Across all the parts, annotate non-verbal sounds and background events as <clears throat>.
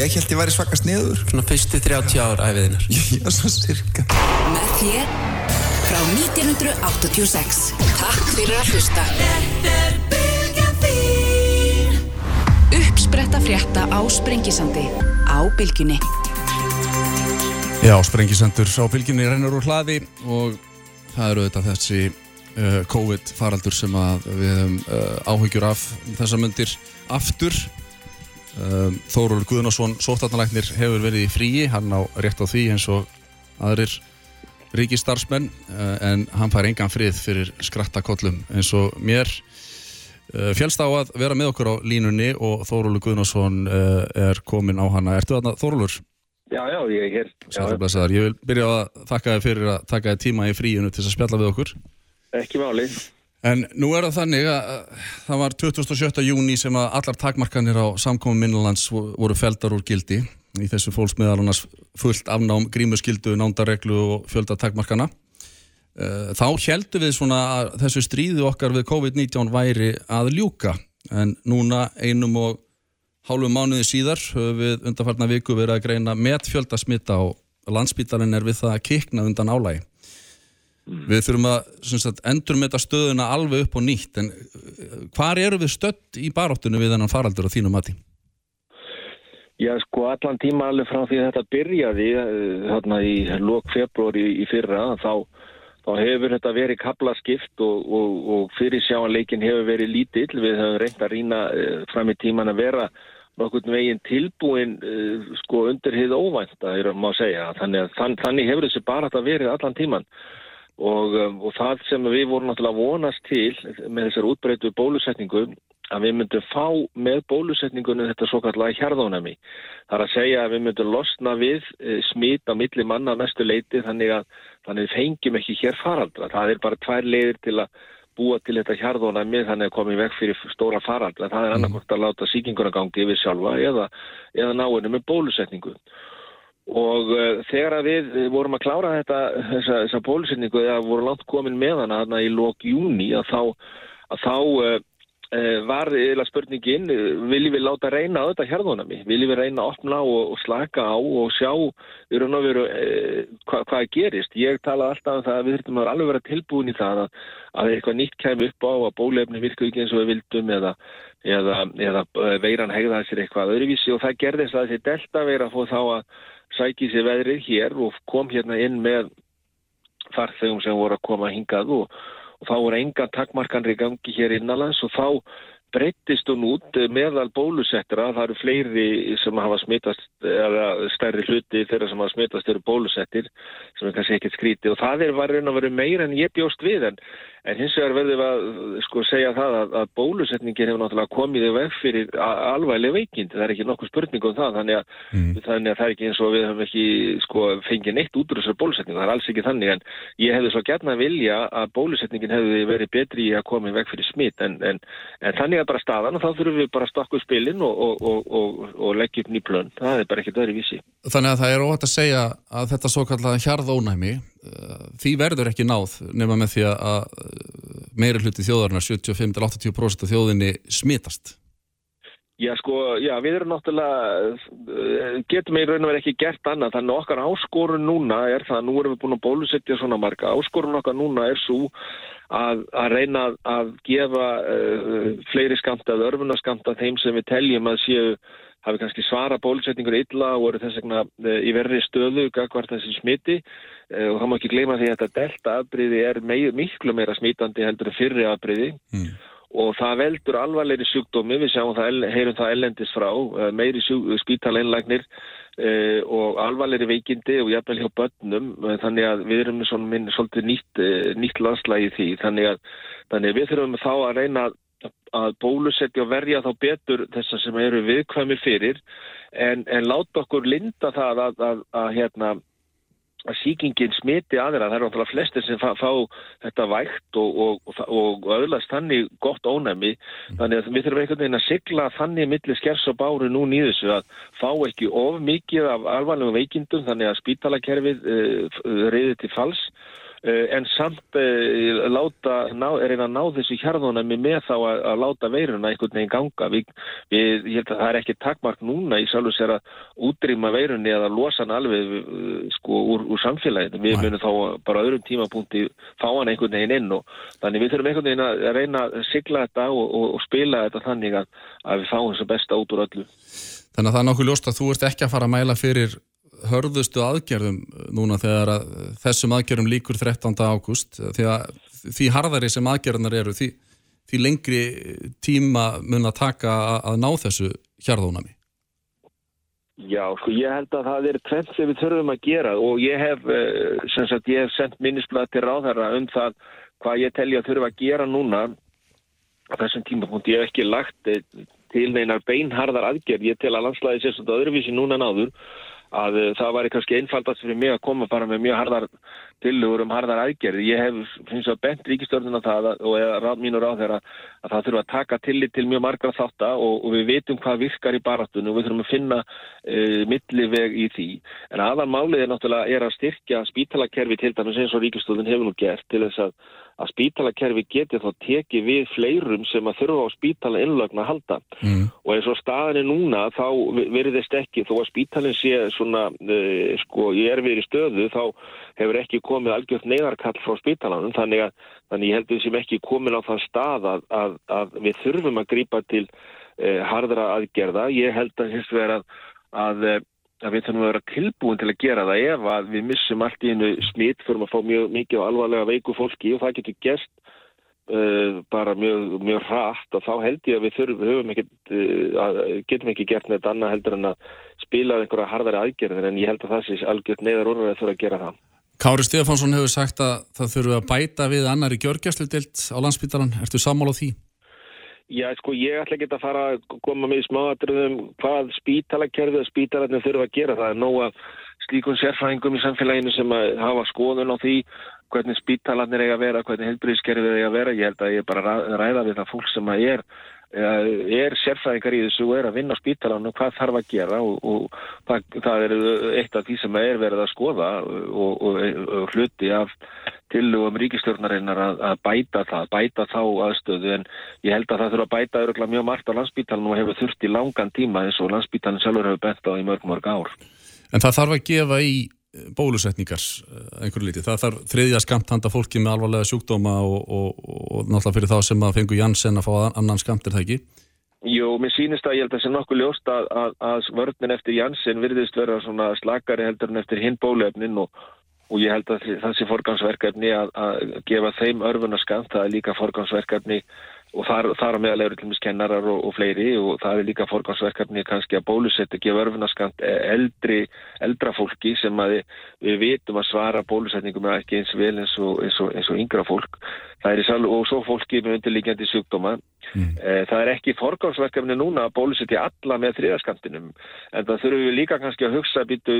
Ég held ég væri svakast niður. Svona fyrstu 30 ár æfiðinar. <laughs> Já, svo cirka. Með þér frá 1986. Takk fyrir að hlusta. Þetta er bylgjan þín. Uppspretta frétta á Sprengisandi. Á bylginni. Já, Sprengisandur á bylginni rennur úr hlaði og það eru auðvitað þessi uh, COVID-faraldur sem að við hefum uh, áhyggjur af þessar myndir aftur. Um, Þórólur Guðnarsson, sótarnalæknir, hefur verið í fríi, hann á rétt á því eins og aðrir ríkistarsmenn uh, en hann fær engan frið fyrir skrattakollum eins og mér. Uh, Fjálst á að vera með okkur á línunni og Þórólur Guðnarsson uh, er komin á hana. Ertu þarna Þórólur? Já, já, ég er hér. Sættablasaðar, ég vil byrja að þakka þið fyrir að taka þið tíma í fríinu til að spjalla við okkur. Ekki máli. En nú er það þannig að að það var 27. júni sem að allar takmarkanir á samkomum minnlands voru feldar úr gildi. Í þessu fólks meðalannars fullt afnám, grímuskildu, nándareglu og fjölda takmarkana. Eh, Þá heldum við svona að þessu stríðu okkar við COVID-19 væri að ljúka. En núna einum og hálfu mánuði síðar höfum við undanfarnar viku verið að greina með fjölda smitta og landsbítalinn er við það að kikna undan álægi. Við þurfum að endur með þetta stöðuna alveg upp og nýtt en uh, hvar eru við stödd í baráttunum við þennan faraldur á þínum mati? Já, sko, allan tíma alveg frá því að þetta byrjaði eh, þarna í lok februari í fyrra, þá, þá hefur þetta verið kaplaskipt og, og, og fyrir sjáanleikin hefur verið lítill. Við höfum reynt að rýna uh, fram í tíman að vera nokkurn veginn tilbúin sko undir hið óvænta, er að má segja. Þannig, þannig hefur þessi barátta verið allan tíman. Og, um, og það sem við vorum náttúrulega vonast til með þessar útbreytu bólusetningu að við myndum fá með bólusetningunum þetta svo kallega hjarðónami. Það er að segja að við myndum losna við e, smít á milli manna á næstu leiti þannig að þannig við fengjum ekki hér faraldra. Það er bara tvær leiðir til að búa til þetta hjarðónami þannig að komið vekk fyrir stóra faraldra. Það er annarkort að láta síkinguna gangi yfir sjálfa eða, eða náinu með bólusetningu. Og uh, þegar að við vorum að klára þetta, þessa, þessa bólusetningu eða voru langt komin með hana þarna í lok júni að þá, að þá uh, var eða spurningin, viljum við láta reyna þetta hérðunami? Viljum við reyna að opna og, og slaka á og sjá í raun og veru uh, hva, hvað gerist? Ég tala alltaf um það að við þurfum að alveg vera tilbúin í það að, að eitthvað nýtt kemur upp á að bólefni virku ekki eins og við vildum eða, eða, eða veiran hegðaði sér eitthvað öðruvísi og það gerðist að þessi delta veira fóð þá að sæki sér veðrið hér og kom hérna inn með farþegum sem voru að koma hingað og, og þá voru enga takmarkanri gangi hér innanlands og þá breyttist hún út meðal bólusettra, það eru fleiri sem hafa smittast, eða stærri hluti þeirra sem hafa smittast eru bólusettir sem er kannski ekkert skríti og það er var raun að vera meira en ég bjóst við en, en hins vegar verðum að sko segja það að, að bólusetningin hefur náttúrulega komið í veg fyrir alvæglega veikind, það er ekki nokkuð spurning um það, þannig að, mm. þannig að það er ekki eins og við höfum ekki sko fengið neitt út úr þessar bólusetningu, það er alls ekki þannig en ég hefði svo gert að vilja að bólusetningin hefði þannig að bara staðan og þá þurfum við bara að stakka upp spilin og, og, og, og leggja upp nýplön, það er bara ekkert öðru vísi. Þannig að það er óhætt að segja að þetta svo kallega hjarðónæmi því verður ekki náð nema með því að meiri hluti þjóðarinnar 75-80% af þjóðinni smitast. Já, sko, já, við erum náttúrulega, getum við í raun og verið ekki gert annað, þannig okkar áskorun núna er það, nú erum við búin að bólusetja svona marga, áskorun okkar núna er svo að, að reyna að gefa uh, fleiri skamta, örfunaskamta þeim sem við teljum að séu hafi kannski svara bólusetningur illa og eru þess vegna í verri stöðu gagvart þessi smiti. Og það má ekki gleyma því að þetta delta afbríði er meir, miklu meira smítandi heldur en fyrri afbríði mm. Og það veldur alvarleiri sjúkdómi, við sjáum það, heyrum það ellendis frá, meiri spítaleinlagnir uh, og alvarleiri veikindi og jafnvel hjá börnum, þannig að við erum svona minn svolítið nýtt, nýtt landslægi því, þannig að, þannig að við þurfum þá að reyna að bólusetja og verja þá betur þessar sem eru viðkvæmi fyrir. En, en láta okkur linda það að, að, að, hérna, að síkingin smiti aðra. Það eru náttúrulega flestir sem fá, fá þetta vægt og, og, og, og öðlast þannig gott ónæmi. Þannig að við þurfum einhvern veginn að sigla þannig millir skers og báru nú nýðu þessu að fá ekki of mikið af alvarlegum veikindum þannig að spítalakerfið uh, reyði til fals en samt uh, láta, ná, einn að ná þessu hjarðunami með þá að, að láta veiruna einhvern veginn ganga. Vi, við, ég held að það er ekki takmark núna í sjálf og sér að útrýma veirunni eða losa hann alveg uh, sko úr, úr samfélaginu. Við munum þá bara öðrum tímapunkti fá hann einhvern veginn inn og þannig við þurfum einhvern veginn að reyna að sigla þetta og, og, og spila þetta þannig að, að við fáum þess að besta út úr öllu. Þannig að það er nokkuð ljóst að þú ert ekki að fara að mæla fyrir hörðustu aðgerðum núna þegar að þessum aðgerðum líkur 13. ágúst því að því harðari sem aðgerðunar eru því, því lengri tíma mun að taka að ná þessu hjarðónami Já, sko ég held að það er tvent sem við þurfum að gera og ég hef, eh, sem sagt, ég hef sendt minnisblad til ráðherra um það hvað ég telja að þurfa að gera núna á þessum tímapunkt. Ég hef ekki lagt eh, til neinar beinharðar aðgerð, ég tel að landslæði sé svona öðruvísi núna náður að uh, það væri kannski einfaldast fyrir mig að koma bara með mjög harðar tilugur um harðar aðgerði. Ég hef finnst að bent ríkistörnuna það og eða mínur á þeirra að það þurfa að taka tillit til mjög margra þáttar og, og við veitum hvað virkar í baratunum og við þurfum að finna uh, milliveg í því. En aðan málið er náttúrulega er að styrkja spítalakerfi til dæmis eins og ríkistörnun hefur nú gert til þess að að spítalakerfi geti þá tekið við fleirum sem að þurfa á spítala innlögn að halda. Mm. og eins og staðinni núna þá verðist ekki þó að spítalinn sé svona uh, sko ég er verið í stöðu þá hefur ekki komið algjört neyðarkall frá spítalanum. Þannig að þannig ég held við sem ekki komin á þann stað að, að, að við þurfum að grípa til uh, hardra aðgerða. Ég held að hins vegar að, að að við þurfum að vera tilbúin til að gera það ef að við missum allt í hennu smitt fyrir að fá mjög mikið og alvarlega veiku fólki og það getur gert uh, bara mjög, mjög rætt og þá held ég að við þurfum ekki, uh, getum ekki gert neitt annað heldur en að spila einhverja hardari aðgerðin en ég held að það sé algjört neðar orður að þurfa að gera það. Kári Stefánsson hefur sagt að það þurfu að bæta við annari gjörgjastlu dilt á landsbytalan. Ertu sammála á því? Já, sko, ég ætla ekki að fara að koma með í smáatriðum hvað spítalakerfið og spítalarnir þurfa að gera. Það er nóg að slíkun sérfræðingum í samfélaginu sem að hafa skoðun á því hvernig spítalarnir eiga að vera, hvernig helbriðskerfið eiga að vera. Ég held að ég bara ræða við það fólk sem að er er sérfræðingar í þessu og er að vinna á spítalanum hvað þarf að gera og, og það, það er eitt af því sem er verið að skoða og, og, og hluti af tillugum ríkistjórnarinnar að, að bæta það, bæta þá aðstöðu en ég held að það þurfa að bæta öruglega mjög margt á landsbítalunum og hefur þurft í langan tíma eins og landsbítalun sjálfur hefur bent á í mörg mörg ár. En það þarf að gefa í bólusetningar eh, einhverju liti. Það þarf þriðja skamt handa fólki með alvarlega sjúkdóma og, og, og náttúrulega fyrir þá sem að fengu Janssen að fá annan skamt, er það ekki? Jú, mér sýnist að ég held að það sé nokkuð ljóst að, að, að vörninn eftir Janssen virðist vera svona slakari heldur en eftir hinn bólefnin og, og ég held að það sé forgansverkefni að, að gefa þeim örfunarskamt, það er líka forgansverkefni og þar, þar að meðal eru til dæmis kennarar og, og fleiri og það er líka forgansverkefni kannski að bólusetja ekki vörfunaskant eldri, eldra fólki sem við, vitum að svara bólusetningum ekki eins vel eins og, eins og, eins og yngra fólk það er í sal og svo fólki með undirlíkjandi sjúkdóma mm. Eh, það er ekki forgansverkefni núna að bólusetja alla með þriðaskantinum en það þurfum við líka kannski að hugsa býtu,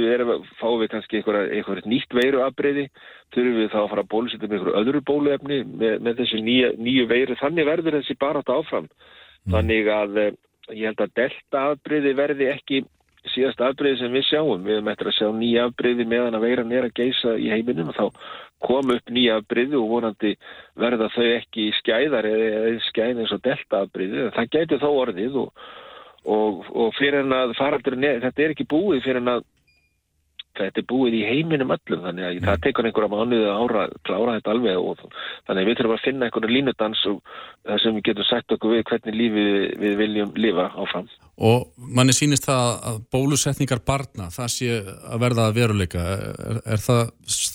fáum við kannski einhver nýtt veiru afbreyði þurfum við þá að fara að bólusetja með einhverju öðru bóluefni með, með þessu nýju, nýju veiru þannig verður þessi bara átt áfram mm. þannig að eh, ég held að delta afbreyði verði ekki síðast afbreyði sem við sjáum við erum eftir að sjá nýja afbreyði meðan að veira nýra geisa í heiminum og þá kom upp nýja afbreyði og vonandi verða þau ekki skæðar eða skæð eins og delta afbreyði það gæti þó orðið og, og, og fyrir en að faraldur þetta er ekki búið fyrir en að þetta er búið í heiminum öllum þannig að mm. það tekur einhverja mánuði ára að klára þetta alveg og þannig að við þurfum að finna einhverju línudans og það sem við getum sagt okkur við hvernig lífi við viljum lifa áfram. Og manni sínist það að bólusetningar barna, það sé að verða að veruleika. Er, er það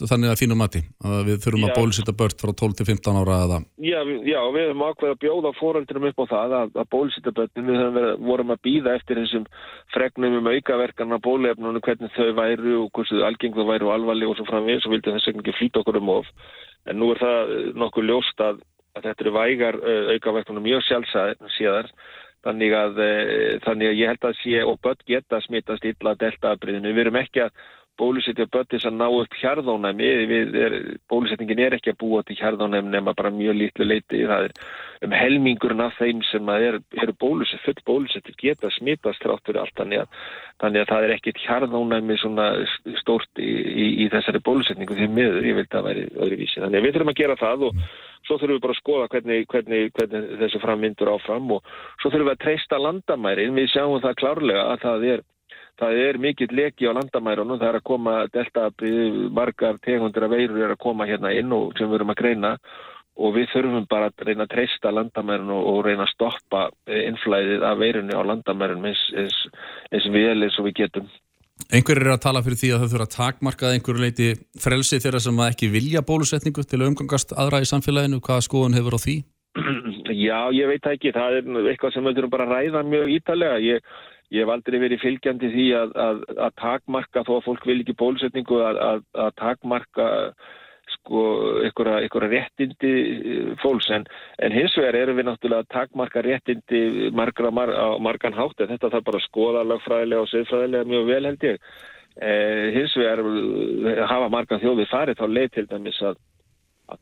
þannig að þínum mati? Að við þurfum já. að bólusetta börn frá 12 til 15 ára aða? Já, já, við höfum ákveð að bjóða fóröldunum upp á það að, að bólusetta börn. Við höfum verið, vorum að býða eftir þessum fregnum um aukaverkan af bólefnunum, hvernig þau væru og hversu algeng þau væru alvarleg og svo framvegis og vildum þess að ekki flýta okkur um of. En nú er það nokkuð ljóst að, að þetta eru vægar aukaverkunum mjög sjálfsæðar Þannig að, e, þannig að ég held að sé og börn geta smittast illa deltaafbríðinu. Við erum ekki að bólusetja börn þess að ná upp hjarðónæmi. Bólusetningin er ekki að búa til hjarðónæmi nema bara mjög lítlu leiti það er um helmingurinn af þeim sem er, eru bólusett, full bólusett geta smitast þráttur allt. Þannig að, þannig að það er ekkit hjarðónæmi stórt í, í, í þessari bólusetningu því miður, ég veit að væri öðru vísi þannig að við þurfum að gera það og svo þurfum við bara að skoða hvernig, hvernig, hvernig þessu framvindur áfram og svo þurfum við að treysta landamærin, við sjáum það klárlega að það er Það er mikill leki á landamærunum, það er að koma delta, margar tegundir af veirur er að koma hérna inn og sem við erum að greina og við þurfum bara að reyna að treysta landamærin og, reyna að stoppa innflæðið af veirunni á landamærin eins, eins, eins vel eins og við getum. Einhver er að tala fyrir því að þau þurfa að takmarkað einhverju leiti frelsi þeirra sem ekki vilja bólusetningu til að umgangast aðra í samfélaginu. Hvaða skoðun hefur á því? <clears throat> Já, ég veit ekki. Það er eitthvað sem við þurfum bara að ræða mjög ítalega. Ég, ég hef aldrei verið fylgjandi því að, að, að takmarka þó að fólk vil ekki bólusetningu að, að takmarka sko einhverja réttindi eh, fólks. En, en hins vegar erum við náttúrulega að takmarka réttindi margra mar, á margan hátt en þetta þarf bara að skoða lagfræðilega og siðfræðilega mjög vel held ég. Eh, hins vegar eh, hafa margan þjóði farið þá leið til dæmis að,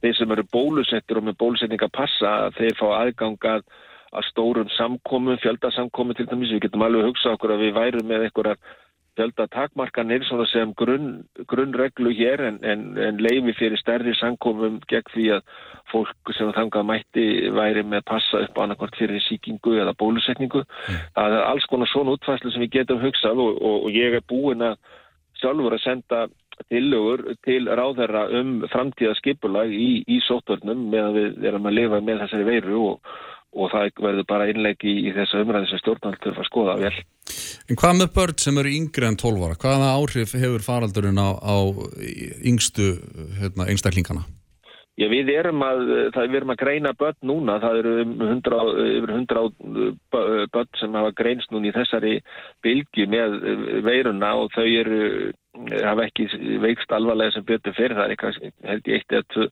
þeir sem eru bólusettur og með bólusetning að passa þeir fá aðgangað að stórum samkomum, fjöldasamkomum til dæmis, við getum alveg hugsað okkur að við værum með einhverjar fjölda takmarkanir sem grunn, grunnreglu hér en, en, en leifi fyrir stærri sankomum gegn því að fólk sem þangað mætti væri með passa upp annarkvært fyrir síkingu eða bólusetningu. Mm. Það er alls konar svona útfæslu sem við getum hugsað og, og, og ég er búin að sjálfur að senda tillögur til ráðherra um framtíða skipulag í, í sóttvörnum meðan við erum að lifa með þessari veiru og og það verður bara innlegi í, í þessu umræði sem stjórnaldur var að skoða vel. En hvað með börn sem eru yngre en 12 ára? Hvaða áhrif hefur faraldurinn á, á yngstu hérna, einstaklingana? Já, við erum að, það, við erum að greina börn núna, það eru um 100, yfir 100 börn sem hafa greinst núna í þessari bylgi með veiruna og þau eru, hafa ekki veikst alvarlega sem betur fyrir það, er held ég eitt eða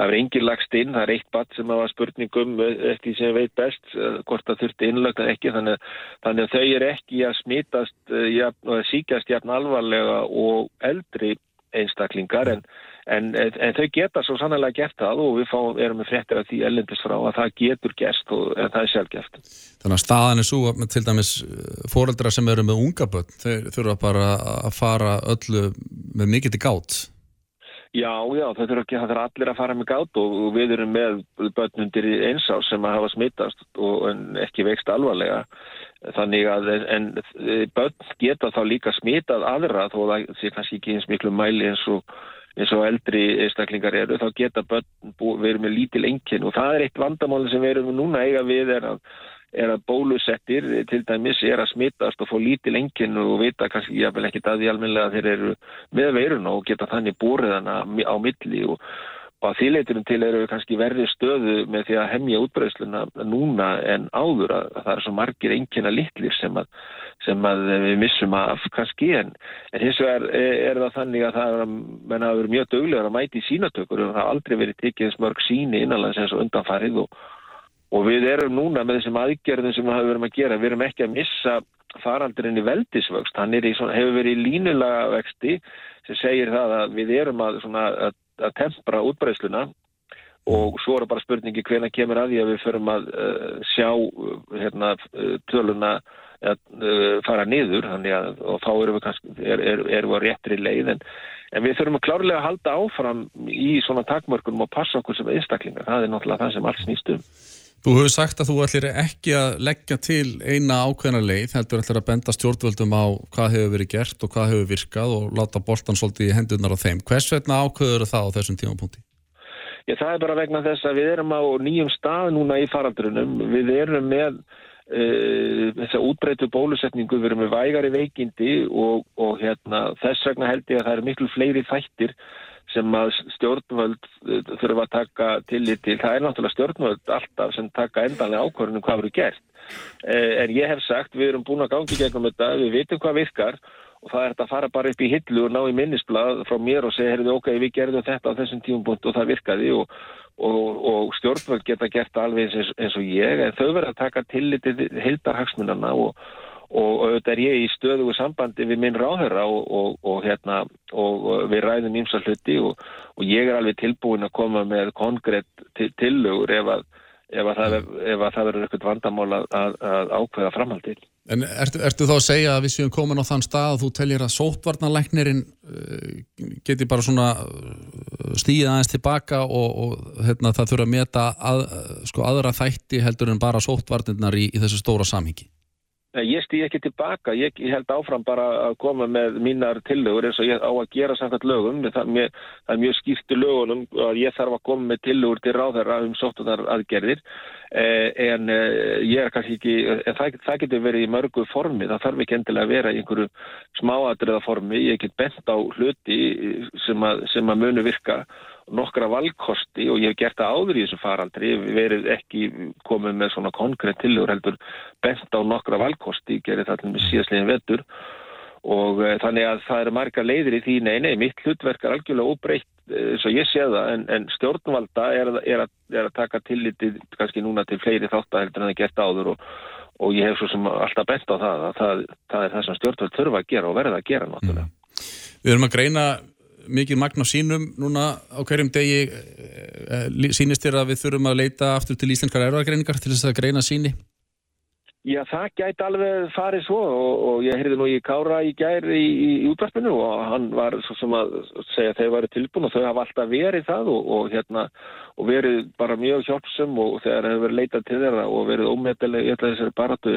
Það er engin lagst inn, það er eitt badd sem hafa spurningum eftir sem veit best, eh, hvort það þurfti innlögt eða ekki, þannig, þannig að þau er ekki að smítast eh, og síkjast jafn alvarlega og eldri einstaklingar en, en, en þau geta svo sannlega gert það og við fá, erum með frettir af því ellendist frá að það getur gerst og það er sjálfgeft. Þannig að staðan er svo að til dæmis eh, fóreldra sem eru með unga börn, þau þurfa bara að fara öllu með mikið til gátt. Já, já, það þurfa ekki, það þurfa allir að fara með gátt og, og við erum með börnundir einsás sem að hafa smittast og ekki veikst alvarlega. Þannig að en, börn geta þá líka smittað aðra þó það sé kannski ekki eins miklu mæli eins og, eins og eldri einstaklingar eru. Þá geta börn verið með lítil engin og það er eitt vandamáli sem við erum núna eiga við er að er að bólusettir til dæmis er að smittast og fá lítið lengin og vita kannski jáfnvel ekki það í almenlega að þeir eru með veiruna og geta þannig búriðana á milli og, að þýleiturum til eru kannski verði stöðu með því að hemmja útbreysluna núna en áður að, að það er svo margir engina litlir sem að, sem að við missum af kannski. En, en hins vegar er, er það þannig að það er að að vera mjög döglegar að mæti sínatökur og það har aldrei verið tekið smörg síni innanlands eins og undanfarið og Og við erum núna með þessum aðgerðum sem við hafum verið að gera, við erum ekki að missa faraldurinn í veldisvöxt, hann svona, hefur verið í línulega vexti sem segir það að við erum að, svona, að, að tempra útbreysluna og svo er bara spurningi hvena kemur að því að við förum að uh, sjá uh, hérna, uh, töluna að uh, fara niður. Að, og þá erum við kannski er, er, er við á réttri leið. En, en við þurfum að klárlega að halda áfram í svona takmörkunum og passa okkur sem einstaklingar, það er náttúrulega það sem allt snýst um. Þú hefur sagt að þú ætlir ekki að leggja til eina ákveðna leið, heldur ætlir að benda stjórnvöldum á hvað hefur verið gert og hvað hefur virkað og láta boltan svolítið í hendunar á þeim. Hvers vegna ákveður það á þessum tímapunkti? Já, það er bara vegna þess að við erum á nýjum stað núna í farandrunum. Við erum með uh, þessa útbreytu bólusetningu, við erum með vægari veikindi og, og hérna, þess vegna held ég að það eru miklu fleiri þættir sem að stjórnvöld eh, þurfa að taka tillit til. Það er náttúrulega stjórnvöld alltaf sem taka endanlega ákvörðunum hvað verður gert. Eh, en ég hef sagt, við erum búin að gangi gegnum þetta, við vitum hvað virkar og það er þetta að fara bara upp í hillu og ná í minnisblad frá mér og segja, heyrðu, ok, við gerðum þetta á þessum tímumbúnt og það virkaði og, og, og stjórnvöld geta gert alveg eins, eins og ég, en þau verður að taka tillit til hildarhagsmunarna og og auðvitað er ég í stöðugu sambandi við minn ráðherra og, og, og hérna og við ræðum ímsa hluti og, og ég er alveg tilbúin að koma með konkrétt tillögur ef að ef að það, verður eitthvað vandamál að, að, ákveða framhaldið. En ertu, ertu þá að segja að við séum komin á þann stað að þú teljir að sótvarnarleiknirinn uh, geti bara svona uh, stíða aðeins tilbaka og, og hérna, það þurfa að meta að, sko, aðra þætti heldur en bara sótvarnirnar í, í þessu stóra samhengi? Ég stýð ekki tilbaka, ég, ég held áfram bara að koma með mínar tillögur eins og ég á að gera samkvæmt lögum. Það, mér, það er mjög skýrt í lögunum að ég þarf að koma með tillögur til ráðherra um sóttunar aðgerðir eh, en eh, ég er kannski ekki, það, það getur verið í mörgu formi, það þarf ekki endilega að vera í einhverju smáadriða formi, ég get bent á hluti sem að, sem að munu virka nokkra valkosti og ég hef gert það áður í þessu faraldri, við verið ekki komið með svona konkrétt tilur heldur bent á nokkra valkosti, gerir það með síðastlegin vettur og e, þannig að það eru marga leiðir í því, nei, nei, mitt hlutverk er algjörlega óbreytt eins og ég sé það, en, en stjórnvalda er, er, að, er að taka tillitið kannski núna til fleiri þáttaheldur en það gert áður og, og ég hef svo sem alltaf bent á það, að það, það er það sem stjórnvald þurfa að gera og verða að gera náttúrulega. Mm. Við erum að greina mikið magn á sínum núna á hverjum degi eh, eh, sínist þér að við þurfum að leita aftur til íslenskar erfargreiningar til þess að greina síni? Já, það gæti alveg farið svo og, og ég heyrði nú í Kára í gær í, í, í útvarpinu og hann var svo sem að segja að þeir væri tilbúin og þau hafa alltaf verið það og, og, hérna, og verið bara mjög hjálpsum og þegar hefur verið leitað til þeirra og verið ómeðileg í þessari baratu.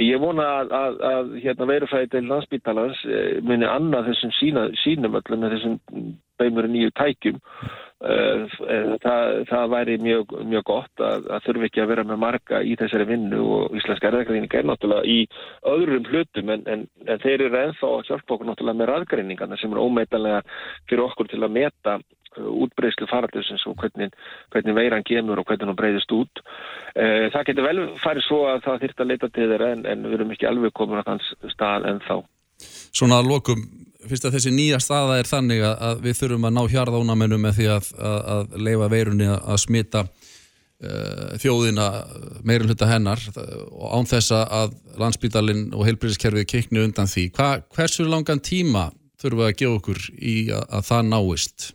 Ég vona að, að, að hérna, verufæði til landsbítalans eh, minni annað þessum sína, sínum öllum með þessum beimur nýju tækjum það, það væri mjög, mjög gott að, að þurfi ekki að vera með marga í þessari vinnu og Íslenska erðagreining er náttúrulega í öðrum hlutum en, en, en þeir eru ennþá að hjálpa okkur náttúrulega með raðgreiningarna sem er ómeitanlega fyrir okkur til að meta eh, útbreyslu faraldusins og hvernig, hvernig veiran kemur og hvernig hún breyðist út. Það getur vel farið svo að það þýrt að leita til þeirra en, en við erum ekki alveg komin á þann stað ennþá. Svona að lokum fyrst að þessi nýja staða er þannig að við þurfum að ná hjarðánamennu með því að, að, að leifa veirunni að smita uh, þjóðina meirin hluta hennar og án þessa að landsbítalinn og heilbríðiskerfið kikni undan því. Hva, hversu langan tíma þurfum við að gefa okkur í að, að það náist?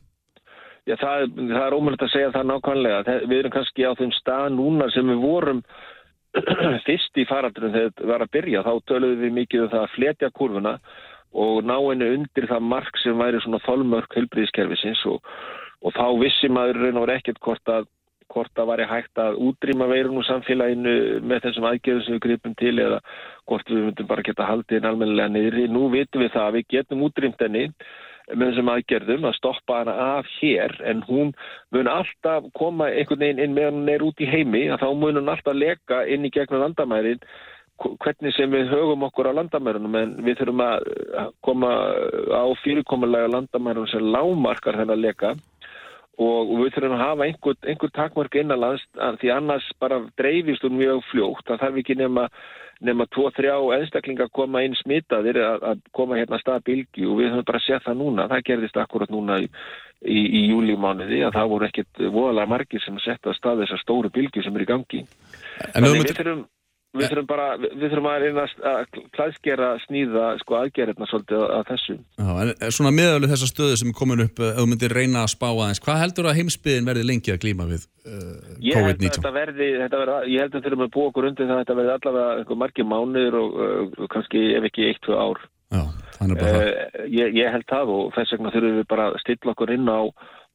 Já, það, það er ómöld að segja það nákvæmlega. Við erum kannski á þeim stað núna sem við vorum <clears throat> fyrst í faraldurinn þegar það var að byrja. Þá töluðum við mikið um það að fletja kurvuna og ná henni undir það mark sem væri svona þólmörk helbriðiskerfisins og, og þá vissi maður raun og verið ekkert hvort að hvort að væri hægt að útrýma veirun úr samfélaginu með þessum aðgerðum sem við gripum til eða hvort við myndum bara geta haldið henni almennilega niður. Nú vitum við það að við getum útrýmt henni með þessum aðgerðum að stoppa hana af hér en hún mun alltaf koma einhvern veginn inn með hann er út í heimi að þá mun hún alltaf leka inn í gegnum landamærin hvernig sem við högum okkur á landamærunum en við þurfum að koma á fyrirkomulega landamærunum sem lámarkar þennan leka. Og við þurfum að hafa einhver, einhver takmark innanlands því annars bara dreifist hún mjög fljótt. Það þarf ekki nema nema 2-3 einstaklingar koma inn smitaðir að, að koma hérna stað bilgi og við höfum bara sett það núna. Það gerðist akkurat núna í, í, í júlímániði að það voru ekkit voðalega margir sem setta stað þessar stóru bilgi sem er í gangi. En við þurfum Við þurfum bara, við þurfum að reyna að klæðskera sníða sko aðgerðina svolítið að þessu. Já, en svona miðalveg þessa stöðu sem er komin upp, ef þú myndir reyna að spá aðeins, hvað heldur að heimsbyðin verði lengi að glíma við uh, COVID-19? Ég held að þetta þurfum að búa okkur undir það að þetta verði allavega einhver margi mánuður og uh, kannski ef ekki eitt, tvö ár. Já, þannig bara það. Uh, ég, ég held það og þess vegna þurfum við bara að stilla okkur inn á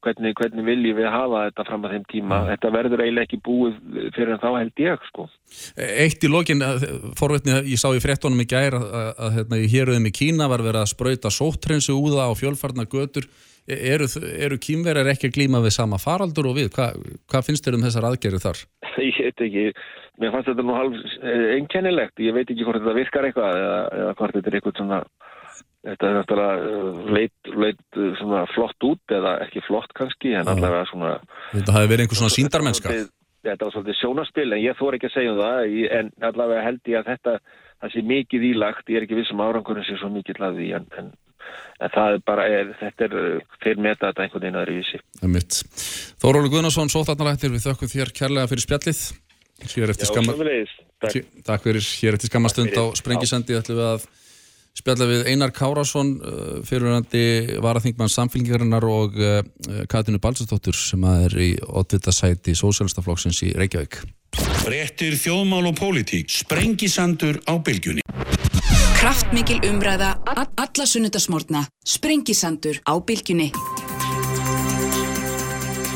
hvernig, hvernig viljum við hafa þetta fram að þeim tíma. Mm. Þetta verður eiginlega ekki búið fyrir en þá held ég, sko. Eitt í lokin, forvetni, ég sá í frettunum í gæri að, að, að hérna, héruðum í Kína var verið að spröyta sóttrensu úða á fjölfarnar götur. E, eru, eru kýmverðar ekki að glíma við sama faraldur og við? Hva, hvað finnst þér um þessar aðgerið þar? <laughs> Ég veit ekki. Mér fannst þetta nú halv eh, einkennilegt. Ég veit ekki hvort þetta virkar eitthvað eða, eða hvort þetta er eitthvað svona Þetta er náttúrulega uh, leit, leit uh, svona flott út eða ekki flott kannski en allavega svona... Þetta hafi verið einhver svona síndarmennska? Þetta var svolítið sjónaspil en ég þór ekki að segja um það en allavega held ég að þetta það sé mikið ílagt, ég er ekki vissum árangurinn sé svo mikið hlaði en, en, en það er bara, er, þetta er fyrir meta þetta einhvern veginn aðri vísi. Það er mitt. Þórólu Guðnarsson, sóþarnarættir við þökkum þér kærlega fyrir spjallið. Sér eftir skamma. Spjalla við Einar Kárásson fyrirverandi varaþingmann samfélgingarinnar og uh, Katinu Balsastóttur sem er í oddvitasæti Sósjálfstaflokksins í Reykjavík Fréttir þjóðmál og pólitík. Sprengisandur á bylgjunni. Kraftmikil umræða, alla sunnudasmórna, sprengisandur á bylgjunni.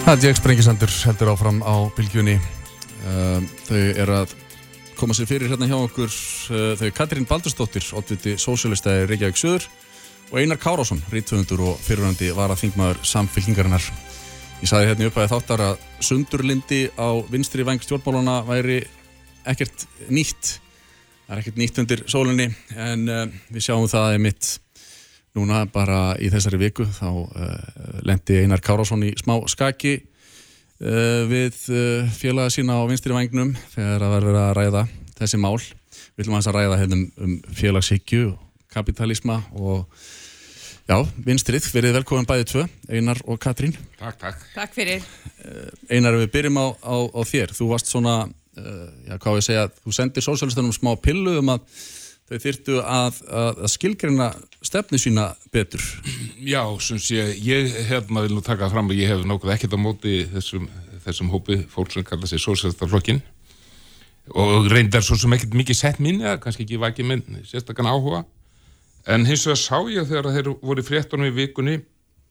Það er ég Sprengisandur heldur áfram á bylgjunni uh, Þau er að koma sér fyrir hérna hjá okkur uh, þau Katrín Baldursdóttir, oddviti Sósjálfista í Reykjavík Söður og Einar Kárásson, rítvöfundur og fyrirverandi varaþingmaður samfélkingarinnar Ég sagði hérna upp að þáttar að sundurlindi á vinstri væng stjórnmáluna væri ekkert nýtt. Það er ekkert nýtt undir sólinni en uh, við sjáum það að mitt núna bara í þessari viku. Þá uh, lendi Einar Kárásson í smá skaki við uh, félaga sína á vinstri vængnum þegar að verður að ræða þessi mál. Við aðeins að ræða hérna um, um félagshyggju, kapitalisma og Já, vinstrið, verið velkomin bæði tvö, Einar og Katrín. Takk, takk. Takk fyrir. Einar, ef við byrjum á, á, á þér, þú varst svona, uh, já, hvað við segja, þú sendir sósjálistunum smá pillu um að þau þyrtu að, að, að skilgreina stefni sína betur. Já, sem sé, ég hérna vil nú taka fram að ég hef nokkuð ekkert á móti þessum, þessum hópi fólk sem kalla sig Sósjálfstaflokkin og reyndar svo sem ekkert mikið sett minni eða kannski ekki vakið minn sérstakann áhuga en hins vegar sá ég þegar þeir voru fréttunum í vikunni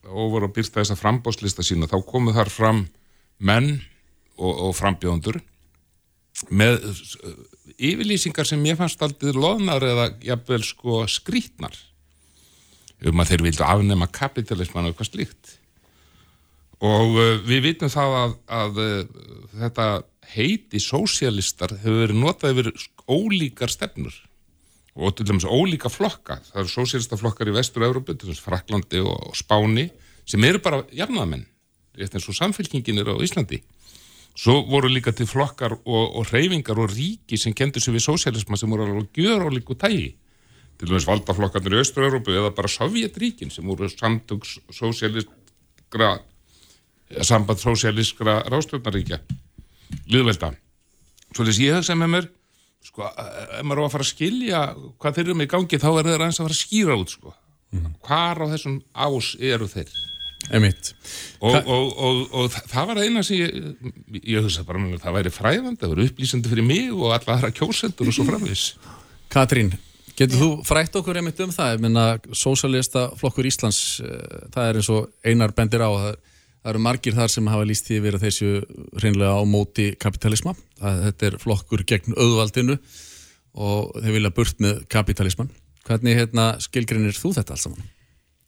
og voru að byrsta þessa frambáslista sína þá komu þar fram menn og, og frambjóðundur með yfirlýsingar sem ég fannst aldrei loðnar eða jafnvel sko skrítnar um að þeir vildu afnema kapitalisman og eitthvað slíkt. Og uh, við vitum það að, að uh, þetta heiti sósialistar hefur verið notað yfir ólíkar stefnur. Og til dæmis ólíka flokka. Það eru sósialistaflokkar í vestur-Európu til dæmis Fraklandi og Spáni sem eru bara jafnaðamenn rétt eins og samfélkingin er á Íslandi svo voru líka til flokkar og, og reyfingar og ríki sem kendur sig við sósialisma sem voru alveg gjör og líku tægi til dæmis valdaflokkarnir í Östur-Európu eða bara Sovjetríkin sem voru samtöks sósialistkra samband sósialistkra rástjórnaríkja liðvelda svo þess ég hugsa með mér sko, ef maður á að fara að skilja hvað þeir eru með í gangi þá er þeir aðeins að fara að skýra út sko. hvar á þessum ás eru þeir Emitt. og, og, og, og þa- það var eina sem ég, ég hugsa bara með mér, það væri fræðandi, það væri upplýsandi fyrir mig og alla aðra kjósendur og svo framvis Katrín, getur þú frætt okkur einmitt um það? Ég minna, sósjálista flokkur Íslands, uh, það er eins og Einar bendir á, það, það eru margir þar sem hafa líst því verið þessu hreinlega á móti kapitalisma. Það, þetta er flokkur gegn auðvaldinu og þeir vilja burt með kapitalisman. Hvernig hérna, skilgrinir þú þetta alls saman?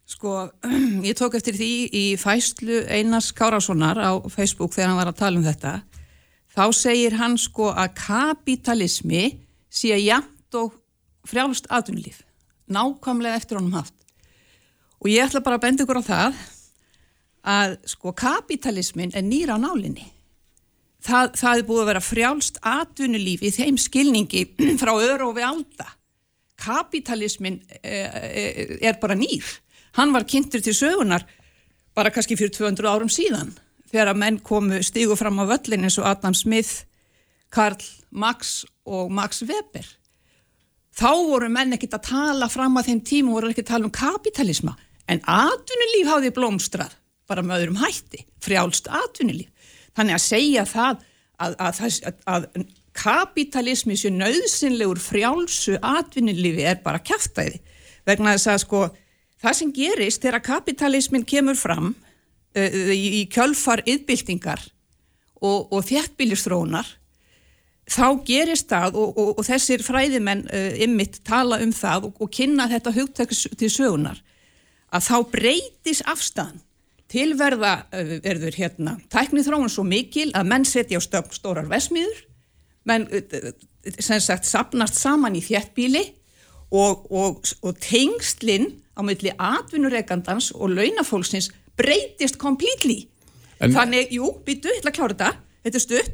Sko, <clears throat> ég tók eftir því í fæslu Einars Kárássonar á Facebook þegar hann var að tala um þetta. Þá segir hann sko að kapitalismi sé jæmt og frjálst atvinnulíf. Nákvæmlega eftir honum haft. Og ég ætla bara að benda ykkur á það að sko kapitalismin er nýra á nálinni. Það, það er búið að vera frjálst atvinnulíf í þeim skilningi <clears throat> frá öru og við alda. Kapitalismin eh, er bara nýr. Hann var kynntur til sögunar bara kannski fyrir 200 árum síðan þegar að menn komu stígu fram á völlin eins og Adam Smith, Karl Marx og Max Weber. Þá voru menn ekkit að tala fram að þeim tíma voru ekki að tala um kapitalisma en atvinnulíf hafði blómstrað bara með öðrum hætti, frjálst atvinnulíf. Þannig að segja það að, að, að, að kapitalismi sé nöðsynlegur frjálsu atvinnulífi er bara kæftæði vegna þess að sko það sem gerist þegar kapitalismin kemur fram uh, í, kjölfar yðbyltingar og, og þjættbílistrónar þá gerist það og, og, og þessir fræðimenn uh, ymmit tala um það og, kynna þetta hugtækis til sögunar að þá breytis afstæðan tilverða uh, verður hérna tæknið þróun svo mikil að menn setja á stöfn stórar vesmiður menn sem sagt sapnast saman í þjættbíli og, og, og tengslinn á milli atvinnureikandans og launafólksins breytist completely. En- Þannig, jú, býtu, ég ætla að klára þetta, þetta er stutt,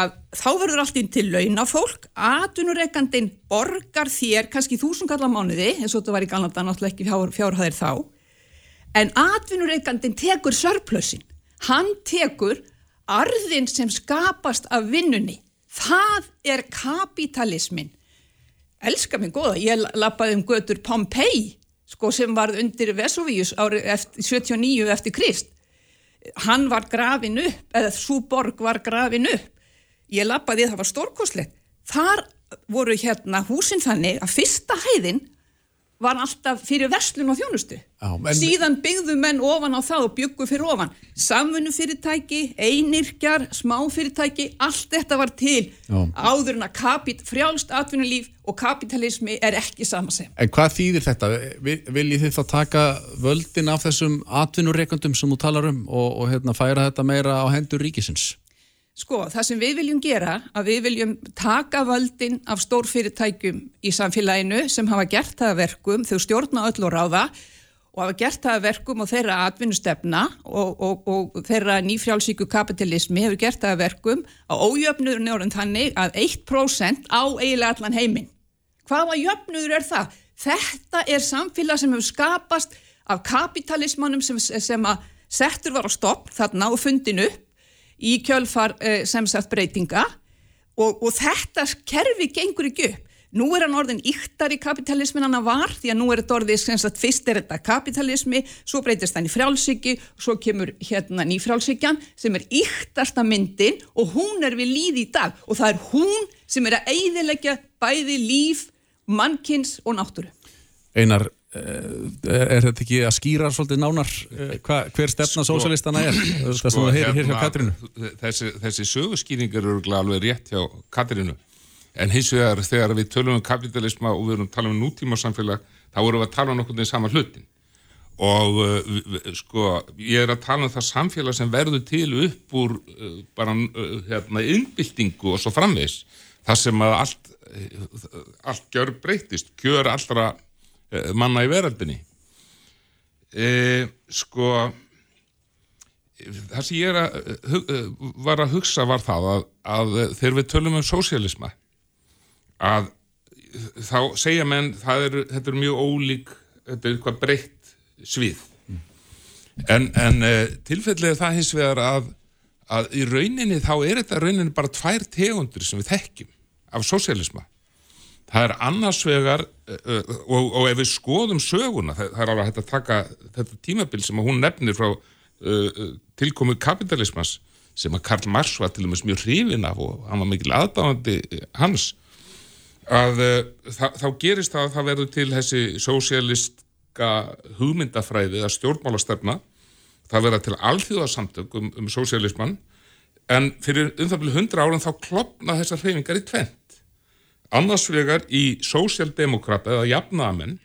að þá verður allt inn til launafólk, atvinnureikandin borgar þér kannski þúsund kallar mánuði, eins og þetta var í Galanda náttúrulega ekki fjár, fjárhæðir þá, en atvinnureikandin tekur sörplössin, hann tekur arðin sem skapast af vinnunni, Það er kapitalismin. Elska mig góða, ég lappaði um götur Pompeii, sko sem var undir Vesuvius árið eftir, 79 eftir Krist. Hann var grafin upp, eða svo borg var grafin upp. Ég lappaði, það var stórkoslegt. Þar voru hérna húsin þannig að fyrsta hæðin var alltaf fyrir verslun og þjónustu. Já, en- Síðan byggðu menn ofan á það og byggu fyrir ofan. Samfunnufyrirtæki, einirkjar, smáfyrirtæki, allt þetta var til Já. áður en að kapit, frjálst atvinnulíf og kapitalismi er ekki sama sem. En hvað þýðir þetta? Vil- Viljið þið þá taka völdin af þessum atvinnureikundum sem þú talar um og, og hérna, færa þetta meira á hendur ríkisins? Sko, það sem við viljum gera, að við viljum taka völdin af stórfyrirtækjum í samfélaginu sem hafa gert það að verkum, þau stjórna öll og ráða og hafa gert það að verkum og þeirra atvinnustefna og, og, og þeirra nýfrjálsíku kapitalismi hefur gert það að verkum að ójöfnuður orðin þannig að 1% á eiginlega allan heiminn. Hvaða jöfnuður er það? Þetta er samfélag sem hefur skapast af kapitalismannum sem, sem að settur var á stopp þarna og fundin upp í kjölfar eh, sem sagt breytinga og, og þetta kerfi gengur ekki upp. Nú er hann orðin yktar í kapitalismin hann að var því að nú er þetta orðið sem sagt fyrst er þetta kapitalismi, svo breytist hann í frjálsiki, svo kemur hérna nýfrjálsikjan sem er yktasta myndin og hún er við líði í dag og það er hún sem er að eiðilegja bæði líf, mannkins og náttúru. Einar, er þetta ekki að skýra svolítið nánar eh, hva, hver stefna Sko- sósalistana <clears throat> er? Það sem Sko, þú heyrir hér hjá hérna, Katrinu. Þessi, þessi sögurskýringar eru alveg rétt hjá Katrinu en hins vegar þegar við tölum um kapitalisma og við erum að tala um nútíma samfélag þá erum við að tala um nokkurni saman hlutin og uh, sko ég er að tala um það samfélag sem verður til upp úr uh, bara uh, hérna, innbyltingu og svo framvegs þar sem að allt allt gjör breytist, kjör allra manna í veraldinni e, sko það sem ég að, hug, var að hugsa var það að, að þegar við tölum um sósialisma að þá segja menn er, þetta er mjög ólík þetta er eitthvað breytt svið. En, en tilfellið það hins vegar að, að í rauninni þá er þetta rauninni bara tvær tegundur sem við þekkjum af sósialisma það er annars vegar uh, og, og ef við skoðum söguna það, það er alveg hægt að taka þetta tímabil sem hún nefnir frá uh, tilkomu kapitalismas sem að Karl Marx var til dæmis mjög hrifin af og hann var mikil aðdáðandi hans að uh, þa þá gerist það að það verður til þessi sósialistka hugmyndafræði eða stjórnmálastefna. Það verða til alþjóðarsamtök um, um sósialisman en fyrir um það byrju hundra árum þá klopna þessar hreyfingar í tvent annars vegar í sósialdemokrata eða jafnaðamenn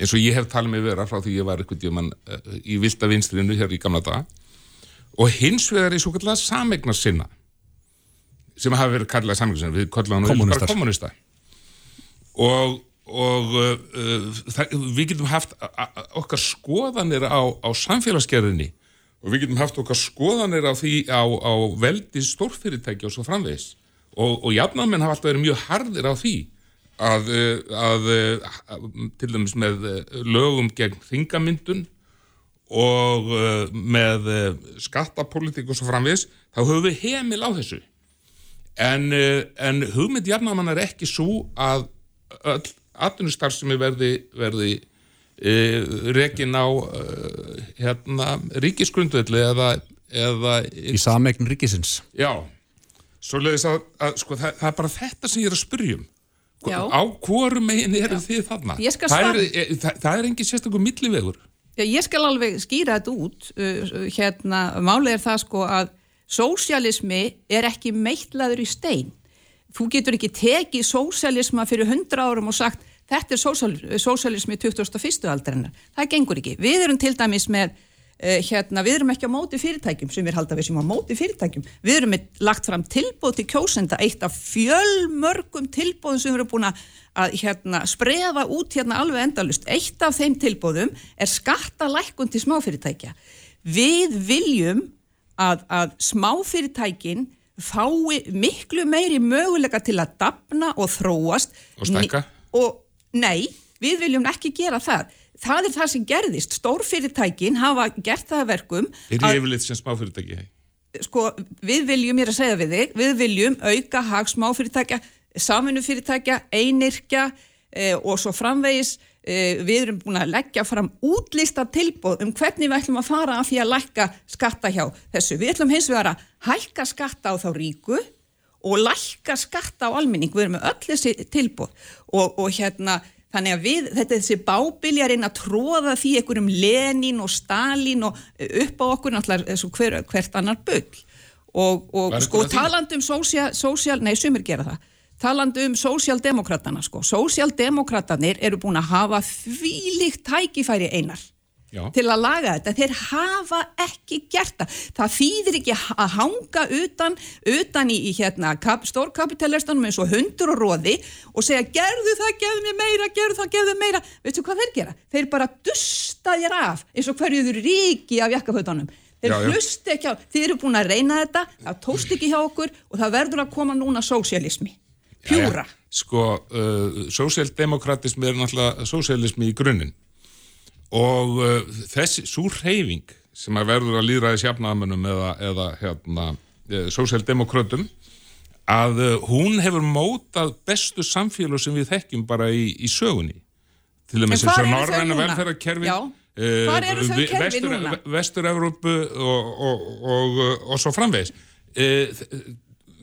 eins og ég hef talið mig vera frá því ég var eitthvað djöman uh, í vilda vinstrinu hér í gamla daga og hins vegar í svo kallega samegnar sinna sem hafa verið kallað samegnar sinna við kallaðum hann Kommúnistar. bara kommunista og, og uh, það, við getum haft okkar skoðanir á, á samfélagsgerðinni og við getum haft okkar skoðanir á því á, á veldi stórfyrirtæki og svo framvegis og, og jafnarmenn hafa alltaf verið mjög harðir á því að, uh, að, að til dæmis með uh, lögum gegn ringamyndun og með skattapólitík og svo framvegis þá höfum við heimil á þessu en, en hugmynd jafnamann er ekki svo að öll atvinnustarfsemi verði, verði uh, rekin á uh, hérna, ríkisgrundvelli eða, eða Í samegn ríkisins. Já, svoleiðis að, að sko, það, það er bara þetta sem ég er að spyrjum Já. á hvorum megin eru þið þarna það, er, það, það er engin sérstakur millivegur Já, ég skal alveg skýra þetta út. Uh, hérna, málið er það sko að sósialismi er ekki meitlaður í stein. Þú getur ekki tekið sósialisma fyrir hundra árum og sagt þetta er sósal, sósialismi 21. aldarinnar. Það gengur ekki. Við erum til dæmis með, uh, hérna, við erum ekki á móti fyrirtækjum sem við halda við sem á móti fyrirtækjum. Við erum lagt fram tilbúð til kjósenda, eitt af fjölmörgum tilbúðum sem við erum búin að hérna, spreða út hérna alveg endalust. Eitt af þeim tilbúðum er skattalækkun til smáfyrirtækja. Við viljum að, að smáfyrirtækin fái miklu meiri möguleika til að dapna og þróast. Og stækka? Og nei, við viljum ekki gera það. Það er það sem gerðist. Stórfyrirtækin hafa gert það að verkum er að ég yfirleitt sem smáfyrirtæki sko, við viljum, ég er að segja við þig, við viljum auka hag smáfyrirtækja, samvinnufyrirtækja, einirkja e, og svo framvegis e, við erum búin að leggja fram útlista tilbúð um hvernig við ætlum að fara af því að lækka skatta hjá þessu. Við ætlum hins vegar að hækka skatta á þá ríku og lækka skatta á almenning, við erum með öll þessi tilbúð og, og hérna Þannig að við, þetta er þessi bábiljarinn að tróða því einhverjum Lenin og Stalin og upp á okkur náttúrulega hver, hvert annar bull. Og, og sko einhver að því? talandi um sósial, nei sumir gera það, talandi um sósialdemokratana sko, sósialdemokratanir eru búin að hafa þvílíkt tækifæri einar Já. til að laga þetta, þeir hafa ekki gert það, það þýðir ekki að hanga utan, utan í, í hérna, kap, stórkapitalistanum eins og hundur og róði og segja gerðu það, gerðu mér meira, gerðu það, gerðu meira veistu hvað þeir gera? Þeir bara dusta þér af eins og hverju þurr ríki af jakkafötunum þeir Já, já. hlusti ekki á, þeir eru búin að reyna þetta það tókst ekki hjá okkur og það verður að koma núna sósialismi, pjúra Jæja. Sko, uh, sósíaldemokratismi er náttúrulega sósíalismi í grunninn og uh, þessi, svo reyfing sem að verður að líðra í sjafnaðamönnum eða, eða hérna, uh, sósíaldemokratum að uh, hún hefur mótað bestu samfélag sem við þekkjum bara í, í sögunni. Til dæmis eins og norræna velferðarkerfi kerfi núna? Vestur-Evrópu og, og, og, og svo framvegis. Uh,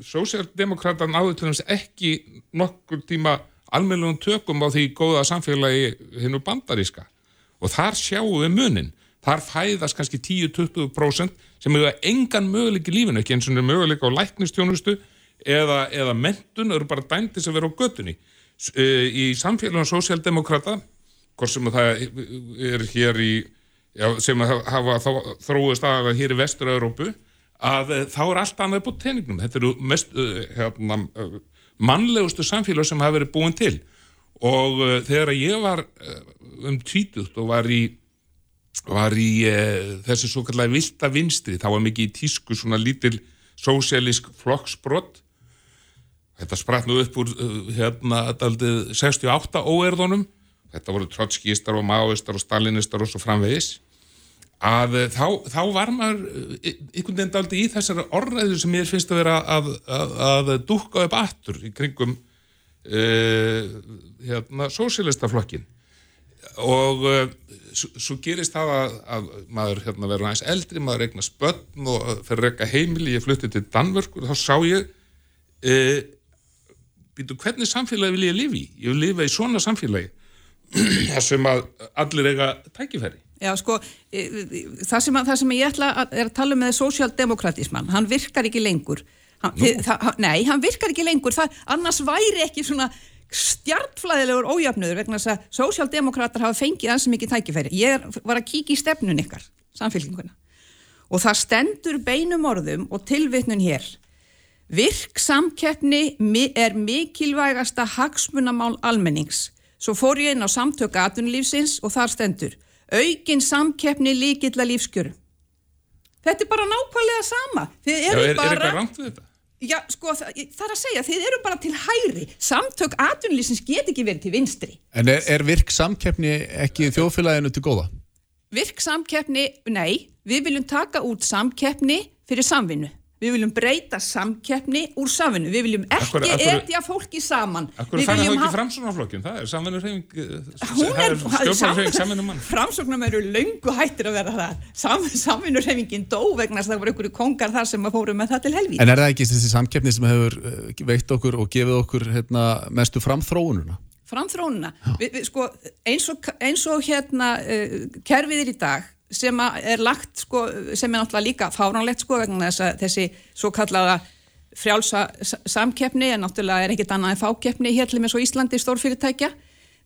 Sósíaldemokrata náðu til dæmis ekki nokkur tíma almennlegum tökum á því góða samfélagi hinnu bandaríska og þar sjáum við munin. Þar fæðast kannski 10-20% sem hefur engan möguleik í lífinu ekki eins og möguleik á læknistjónustu eða, eða mentun eru bara dæmdi sem vera á göttunni eh, í samfélagum sósíaldemokrata hvort sem það er hér í já, sem að hafa þróist að hér í vestur-Európu að eh, þá er allt annað upp á teningnum. Þetta eru mest uh, hérna, uh, mannlegustu samfélag sem hafa verið búin til og uh, þegar ég var uh, um tvítugt og var í var í uh, þessi svo kallega vilda vinstri, þá var mikið í tísku svona lítil sósialísk flokksbrott þetta spratt nú upp úr hérna daldið 68 óerðunum þetta voru trotskistar og maoistar og stalinistar og svo framvegis. Að eh, þá, þá var maður eh, einhvern veginn daldið í þessari orðræðu sem mér finnst að vera að, að, að dúkka upp aftur í kringum hérna sósílistaflokkin og uh, svo, gerist það að, að maður hérna verður aðeins eldri, maður regna spötn og uh, fer að regna heimili, ég flutti til Danmörk og þá sá ég uh, býtu, hvernig samfélagi vil ég lifa í? Ég vil lifa í svona samfélagi <clears throat> þar sem að allir eiga tækifæri Já, sko, e, e, það sem, að, það sem ég ætla að, er að tala um með sósjaldemokratismann, hann virkar ekki lengur. Hann, þið, það, nei, hann virkar ekki lengur, það, annars væri ekki svona stjartflæðilegur ójöfnuður vegna þess að sósjaldemokrater hafa fengið ansi mikið tækifæri. Ég er, var að kíkja í stefnun ykkar, samfélkinguna. Og það stendur beinum orðum og tilvitnun hér. Virk samkeppni er mikilvægasta hagsmunamál almennings. Svo fór ég inn á samtök atunlífsins og þar stendur aukin samkeppni líkilla lífskjöru. Þetta er bara nákvæmlega sama. Þið Já, eru er, er bara... eitthvað rangt við þetta? Já, sko, það, það er að segja, þið eru bara til hæri. Samtök atunlífsins get ekki verið til vinstri. En er, er virk samkeppni ekki þjóðfélaginu til góða? Virk samkeppni, nei, við viljum taka út samkeppni fyrir samvinnu. Við viljum breyta samkeppni úr samvinnu. Við viljum ekki etja fólki saman. Akkur Við þá viljum ekki framsunarflokkin? Það er samvinnur hreyfing Hún það er, er stjórnarhreyfing samvinnum mann framsóknum eru löngu hættir að vera það Sam, samvinnurhefingin dó vegna þess að það voru einhverju kongar þar sem að fóru með það til helvíð En er það ekki þessi samkeppni sem hefur eh, veitt okkur og gefið okkur hérna, mestu framþróununa? framþrónuna vi, vi, sko, eins, og, eins og hérna uh, kerfið er í dag sem er lagt sko, sem er náttúrulega líka fáránlegt sko vegna þess að þessi svo kallaða frjálsa samkeppni en náttúrulega er ekkit annað en fákeppni hér til með svo Íslandi stórfyrirtækja.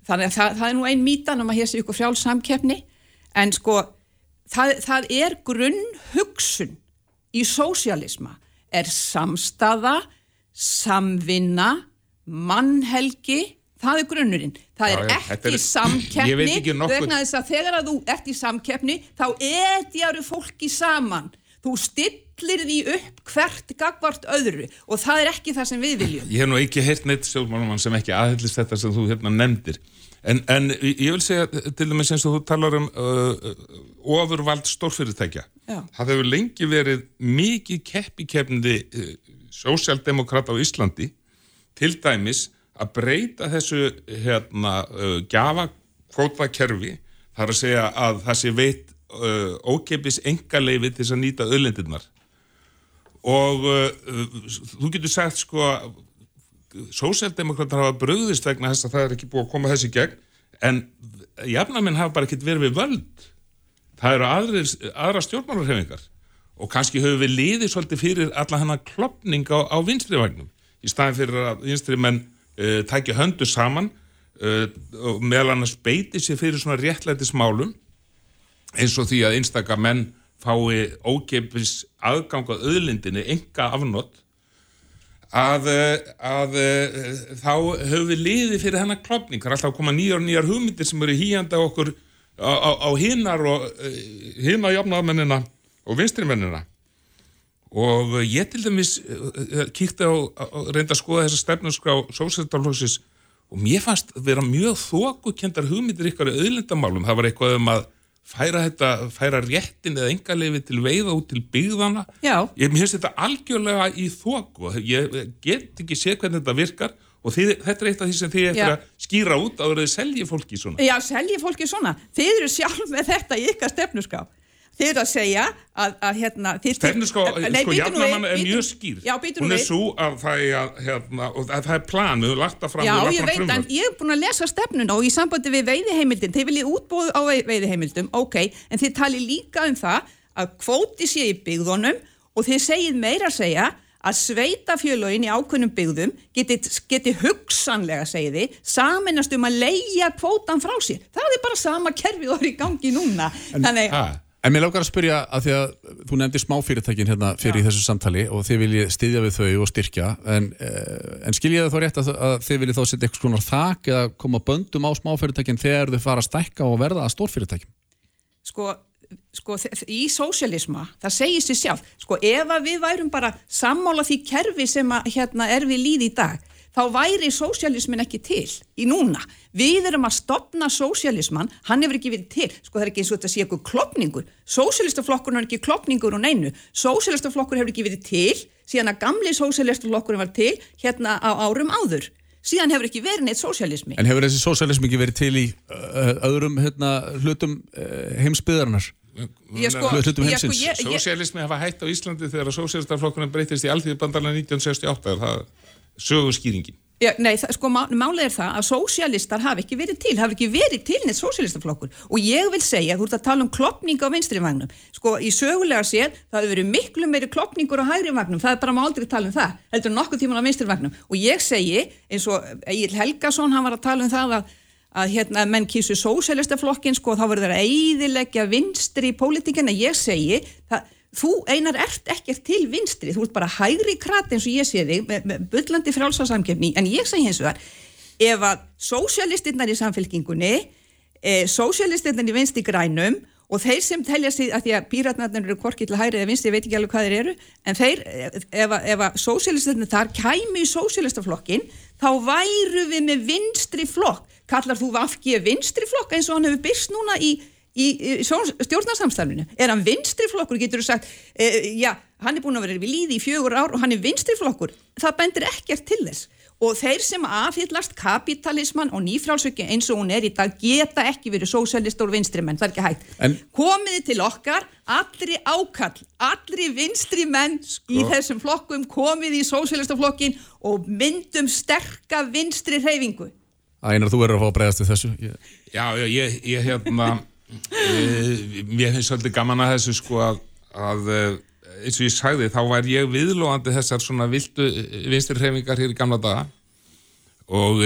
Þannig að það, það er nú ein mítan um að hér sé ykkur frjáls samkeppni. En sko það, það er grunn hugsun í sósialisma er samstaða, samvinna, mannhelgi, það er grunnurinn. Það Já, er ekki er- samkeppni nokkuð- vegna þess að þegar að þú ert í samkeppni þá etjaru fólki saman. Þú stillir því upp hvert gagvart öðru og það er ekki það sem við viljum. Ég hef nú ekki heyrt neitt sjálfmálumann sem ekki aðhyllist þetta sem þú hérna nefndir En, en ég vil segja til dæmis eins og þú talar um uh, ofurvald stórfyrirtækja. Já. Það hefur lengi verið mikið keppikefndi uh, sósjaldemokrat á Íslandi til dæmis að breyta þessu hérna, uh, gjafakvótakerfi þar að segja að það sé veitt uh, ókeppis engaleifi til þess að nýta öðlendirnar og uh, uh, þú getur sagt sko að sósjaldemokrater hafa bröðist vegna þess að það er ekki búið að koma þessi gegn en jafnamenn hafa bara ekkert verið við völd. Það eru aðrir, aðra stjórnmálarhefingar og kannski höfum við liðið svolítið fyrir alla hennar klopning á, á vinstrivagnum í staðin fyrir að vinstri menn uh, tækja höndu saman uh, og meðal annars beiti sér fyrir svona réttlætis málum eins og því að einstaka menn fái ógeipis aðgang á öðlindinni, enga afnott að, eh, að eh, þá höfum við liðið fyrir hennar klopning, það er alltaf að koma nýjar og nýjar hugmyndir sem eru hýjandi á okkur á, á, á hinnar og hinna jafnaðmennina og vinstrimennina og eh, ég til dæmis eh, kíkti á, reynda að skoða þessa stefnusgrá sósættarflóksis og mér fannst vera mjög þókukendar hugmyndir ykkar auðlindamálum, það var eitthvað um að færa þetta, færa réttin eða engaleifi til veiða út til byggðana Já. ég finnst þetta algjörlega í þóku ég get ekki séð hvernig þetta virkar og þið, þetta er eitt af því sem þið eftir Já. að skýra út að þið selji fólki svona Já, selji fólki svona. Þið eru sjálf með þetta í ykkar stefnuskrá. Þið eru að segja að, að hérna... Nei, sko, nú jafnamann er mjög skýr Já, hún nú er við. svo að það er, að, hérna, og að það er plan, við höfum lagt það fram Já, ég veit, fram en ég er búin að lesa stefnuna og í sambandi við veiðiheimildin, þið viljið útbóð á vei- veiðiheimildum, ok, en þið tali líka um það að kvóti sé í byggðunum og þið segið meira að segja að sveitafjölögin í ákveðnum byggðum geti, geti hugsanlega, segið þið, saminast um að leia kvótan frá sér. Það er bara sama kerfið og er í gangi núna. Þannig, Ha, En mér langar að spyrja að því að þú nefndi smáfyrirtækin hérna fyrir í þessu samtali og þið viljið styðja við þau og styrkja en, eh, en skiljiði þá rétt að, að þið viljið þá setja eitthvað skonar þak eða koma böndum á smáfyrirtækin þegar þau fara að stækka og verða að stórfyrirtækin sko, sko í sósialisma, það segir sér sjálf sko ef að við værum bara sammála því kerfi sem að hérna er við líði í dag, þá væri sósialismin ekki til í núna. Við erum að stopna sósialisman hann hefur ekki verið til, sko það er ekki eins og þetta sé eitthvað klopningur, sósialistaflokkurinn er ekki klopningur og neinu, sósialistaflokkur hefur ekki verið til, síðan að gamli sósialistaflokkurinn var til hérna á árum áður, síðan hefur ekki verið neitt sósialismi En hefur þessi sósialism ekki verið til í uh, öðrum hérna, hlutum uh, heimsbyðarinnar? Ég sko- Hlutum ég sko- heimsins? Sósialismi hafa hætt á Íslandi þegar sósialistaflokkurinn breytist í alþýðubandarlega 1968 er það sögurskýringin Já, nei, það, sko, má, málið er það að sósialistar hafi ekki verið til, hafi ekki verið til neitt sósialistaflokkur og ég vil segja, þú ert að tala um klopning á vinstri vagnum, sko, í sögulega séð, það hefur verið miklu meiri klopningur á hægri vagnum, það er bara má aldrei tala um það, heldur nokkuð tíman á vinstri vagnum og ég segi, eins og Egil Helgason, hann var að tala um það að að hérna menn kísu sósialistaflokkin sko þá verður það að eiðilegja vinstri í pólitíkina, ég segi það, þú einar ert ekkert til vinstri. Þú ert bara hægri krat eins og ég sé þig með, með bullandi frálsásamkefni en ég segi hins vegar ef að sósialistinnar í samfélkingunni e, sósialistinnar í vinstri grænum og þeir sem telja sig að því að píratnarnir eru korki til hægri eða vinstri, ég veit ekki alveg hvað þeir eru en þeir, ef að, að sósialistinnar þar kæmi í sósialistaflokkin þá væru við með vinstri flokk. Kallar þú vafki vinstri flokk eins og hann hefur byrst núna í í, í stjórnarsamstafninu er hann vinstri flokkur, getur þú sagt e, já, hann er búin að vera við líði í fjögur ár og hann er vinstri flokkur, það bendir ekkert til þess. Og þeir sem aðhyllast kapitalisman og nýfrálsöki eins og hún er í dag geta ekki verið sósælist og vinstri menn, það er ekki hægt. En- komiði til okkar, allri ákall allri vinstri menn í þessum flokkum, komiði í sósælistaflokkin og myndum sterka vinstri reyfingu Ænar, þú verður að fá að bregðast við þessu. Ég... Já, já, ég, ég hérna e, mér finnst svolítið gaman að þessu sko að, að eh, eins og ég sagði, þá var ég viðlóðandi þessar svona vildu vinstri hreyfingar hér í gamla daga. Og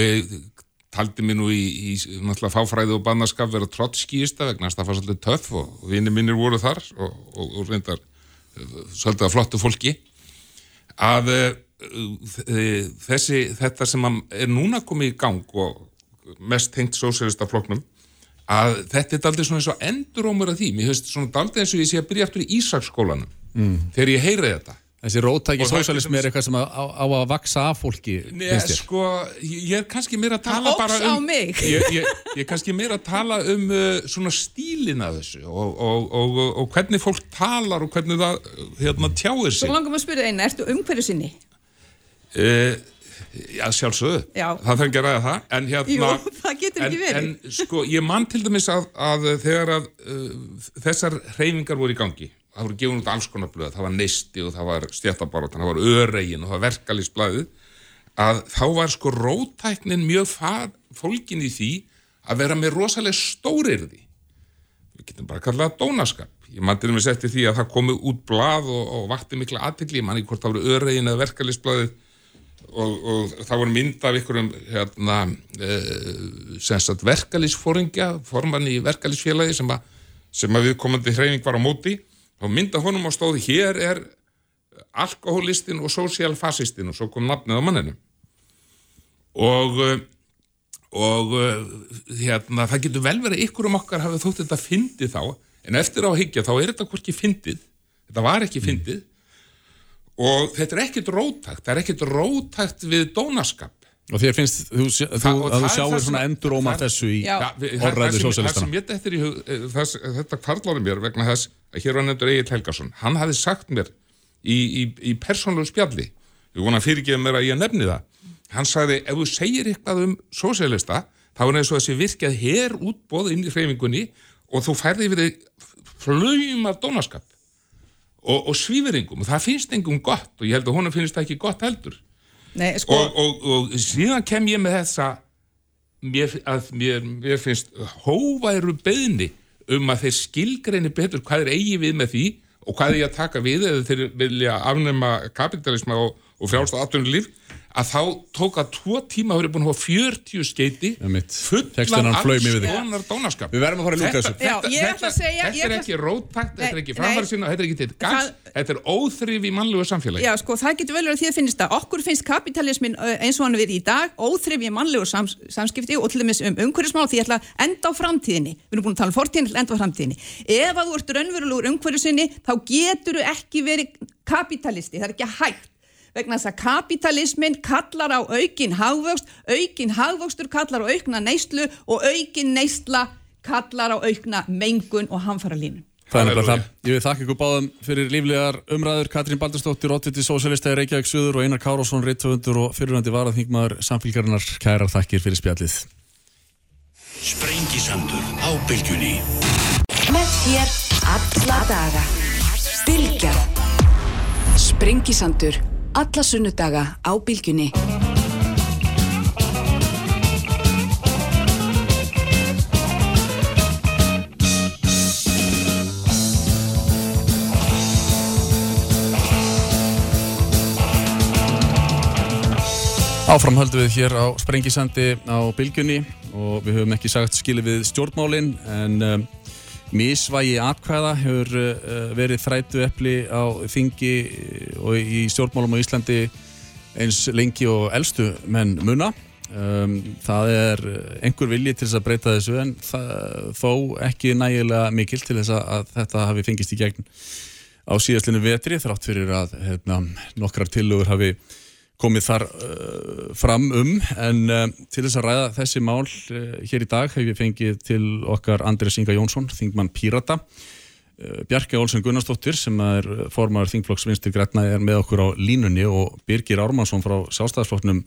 taldi mér nú í, í náttúrulega fáfræði og bannaskap vera trottskýista vegna það var svolítið töff og, og vinni mínir voru þar og, og, og reyndar eh, svolítið að flottu fólki. Að þessi, þetta sem er núna komið í gang og mest tengt sósélistafloknum að þetta er daldið svona eins og endurómur af því, mér hefst svona daldið eins og ég sé að byrja aftur í Ísaksskólanum Mm. þegar ég heyri þetta. Þessi róttæki er sósalismi er eitthvað sem á, á að vaksa af fólki, Nei, sko, ég ég er kannski meira að tala bara um ég, ég, ég er kannski meira að tala um uh, svona stílina þessu og, og, og, og hvernig fólk talar og hvernig það uh, hérna, tjáir Svo sig langar maður að spyrja eina, ertu umhverju sinni? uh, Já, sjálfsögðu Já. Það þarf ekki að ræða það En hérna Jú, <laughs> það getur en, ekki verið. En sko, ég man til dæmis að, að þegar að uh, þessar hreyfingar voru í gangi það voru gefin út alls konar blöð, það var neisti og það var stjættabaróttan, það var öregin og það var verkalýsblæðið að þá var sko rótæknin mjög far, fólkin í því að vera með rosalega stórirði við getum bara kallað dónaskap ég man til dæmis eftir því að það komi út blað og, og vakti mikla aðtekli, og, og það voru mynd af ykkurum hérna, sem sagt verkalýsfóringja formann í verkalýsfélagi sem, sem að viðkomandi hreyfing var á móti. Og mynda honum á stóði hér er alkoholistin og sósíalfasistin og svo kom nafnið á manninu og uh, og uh, hérna, það getur vel verið ykkur um okkar hafið þótt þetta fyndið þá. En eftir á að higgja þá er þetta hvorki fyndið þetta var ekki fyndið og þetta er ekkit rótækt það er ekkit rótækt við dónaskap. Og þér finnst þú, þú, Það- að þú það sjáir það svona enduróma það- þessu í við- það- það orðræðu það hug eh, þetta kvartláði mér vegna þess að hér var nefndur Egil Helgason. Hann hafði sagt mér í, í, í persónulegu spjalli ég vona að fyrirgefa mér að ég nefni það hann sagði ef þú segir eitthvað um sósélista þá er eins og þessi virkað hér útbóð inn í hreyfingunni og þú færði yfir þig flöym af dónaskap og, og svífiringum. Og það finnst engum gott og ég held að honum finnst það ekki gott heldur. Nei, sko, og, og, og síðan kem ég með þessa mér, að mér, mér finnst hóværu beðni um að þeir skilgreini betur hvað er eigi við með því og hvað er ég að taka við eða þeir vilja afnema kapitalisma og, og frjálst líf að þá tók að tvo tíma hafa búin að hafa 40 skeiti Einmitt. fullan þig. konar dónaskap Við verðum að fara að Þetta- þessu. Já, þetta- ég ætla að segja- þetta ég er ekki róttækt, þetta er ekki framfærsina þetta er ekki til Það- þetta er óþrif í mannlegu samfélagi já, sko, það getur vel verið að því að finnst það. Okkur finnst kapitalismin eins og hann verið í dag óþrif í mannlegu sams, samskipti og til dæmis um umhverjusmál því ég ætla að enda á framtíðinni. Við erum búin að tala um fortíðinni, að enda á framtíðinni. Ef að þú ert raunverulegur umhverjusinni, þá getur þú ekki verið kapitalisti. Það er ekki hægt. Vegna þess að kapitalismin kallar á aukin hagvöxt, aukin hagvöxtur kallar á aukna neyslu og aukin neysla kallar á aukna mengun og hamfara línu. Það er það. Ég vil þakka ykkur báðum fyrir líflegar umræður. Katrín Baldursdóttir, Otviti Sósialista í Reykjavík Suður og Einar Kárásson, Rittvöndur og fyrirhandi varaþingmaður samfélgarinnar. Kærar þakkir fyrir spjallið. Sprengisandur á bylgjunni Með þér alla daga. Bylgja. Sprengisandur. Alla sunnudaga á bylgjunni. Áfram höldum við hér á Sprengisandi á Bylgjunni og við höfum ekki sagt skilið við stjórnmálin en um, misvægi atkvæða hefur uh, verið þrætu epli á þingi og í stjórnmálum á Íslandi eins lengi og elstu menn muna. Um, það er einhver vilji til þess að breyta þessu en þó ekki nægilega mikil til þess að, þetta hafi fengist í gegn á síðastlinu vetri þrátt fyrir að hérna, nokkrar tillögur hafi komið þar uh, fram um. En uh, til þess að ræða þessi mál uh, hér í dag hef ég fengið til okkar Andres Inga Jónsson, þingmann Pírata. Bjarki Olsen Gunnarsdóttir sem er formar þingflokks vinstir grætna er með okkur á línunni. Og Birgir Ármannsson frá sjálfstæðisflokknum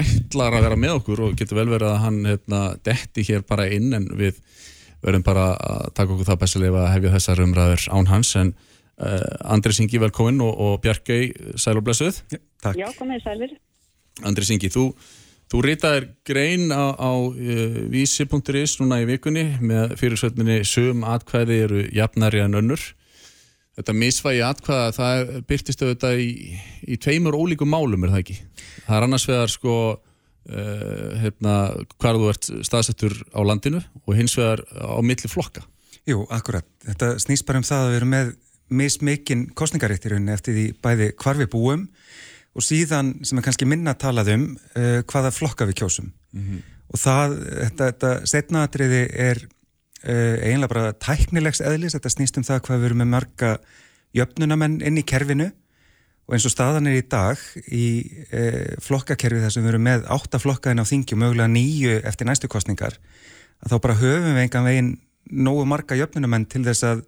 ætlar að vera með okkur og getur vel verið að hann hérna, detti hér bara inn. En við verðum bara að taka okkur það bestilega að hefja þessar umræður án hans. En uh, Andres Ingi velkomin og, og Bjarki sæl og blessuð Takk. Já, komið sælir. Andri Ingi, þú, þú ritaðir grein á, á uh, vísi.is núna í vikunni með fyrirsöldinni sögum atkvæði eru jafnari en önnur. Þetta misvægi atkvæða, það byrtist auðvitað í, í tveimur ólíkum málum, er það ekki? Það er annars vegar sko uh, hérna, hvar þú ert staðsettur á landinu og hins vegar á milli flokka. Jú, akkurat. Þetta snýst bara um það að við erum með mismikinn kostningarétt í rauninni eftir því bæði hvar við búum og síðan sem er kannski minna að talað um uh, hvaða flokka við kjósum. Og það, þetta, þetta setnaðatriði er uh, eiginlega bara tæknilegs eðlis, þetta snýst um það hvað við erum með marga jöfnunamenn inn í kerfinu. Og eins og staðan er í dag í e, flokkakerfi þar sem við erum með átta flokkaðin á þingi og mögulega nýju eftir næstu kostningar að þá bara höfum við engan veginn nógu marga jöfnunumenn til þess að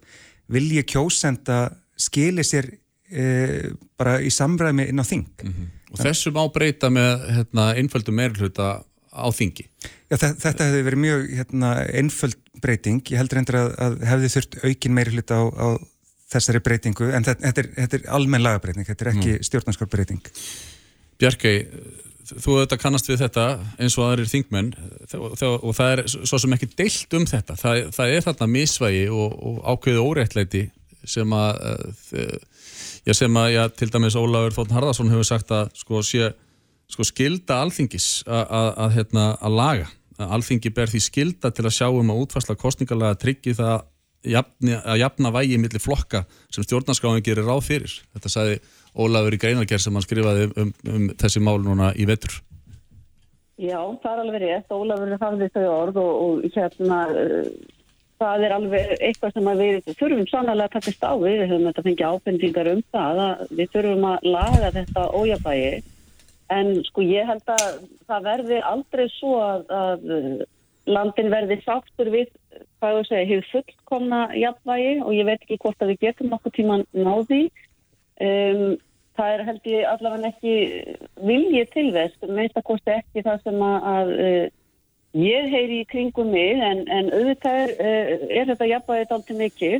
vilji kjósenda skili sér e, bara í samræmi inn á þing. Mm -hmm. Og þessu má breyta með hérna, einföldu meirhluta á þingi? Já, þetta hefði verið mjög hérna, einföld breyting. Ég heldur endur að, að hefði þurft aukin meirhluta á, á þessari breytingu, en þetta, þetta er, þetta er almenn lagabreiting, þetta er ekki mm. stjórnarskapbreyting. Bjarkei, þú auðvitað kannast við þetta eins og aðrir þingmenn og það er svo sem ekki deilt um þetta. Það, það er þarna misvægi og, og ákveðu óreittleiti sem að, já, sem að já, til dæmis Ólafur Þórn Harðarsson hefur sagt að sko, sé, sko skilda alþingis að hérna, laga. Að alþingi ber því skilda til að sjá um að útfærsla kostningalega tryggi það jafna, að jafna vægi millir flokka sem stjórnarskáðin gerir ráð fyrir. Þetta sagði Ólafur í Greinargerð sem hann skrifaði um, um, um þessi mál núna í vetur. Já, það er alveg rétt. Ólafur hafði þau orð og, og hérna það er alveg eitthvað sem við þurfum sannlega að takast á við, við höfum þetta fengið ábendingar um það, við þurfum að laga þetta ójabægi en sko ég held að það verði aldrei svo að, að landin verði sáttur við hvað þú segir, hefur fullkomna jafnvægi og ég veit ekki hvort að við getum okkur tíman náði um, það er held ég allavega ekki viljið til þess, meist að kosti ekki það sem að, að Ég heyri í kringum mig en, en auðvitað er, eh, er þetta jafnvægið aldrei mikið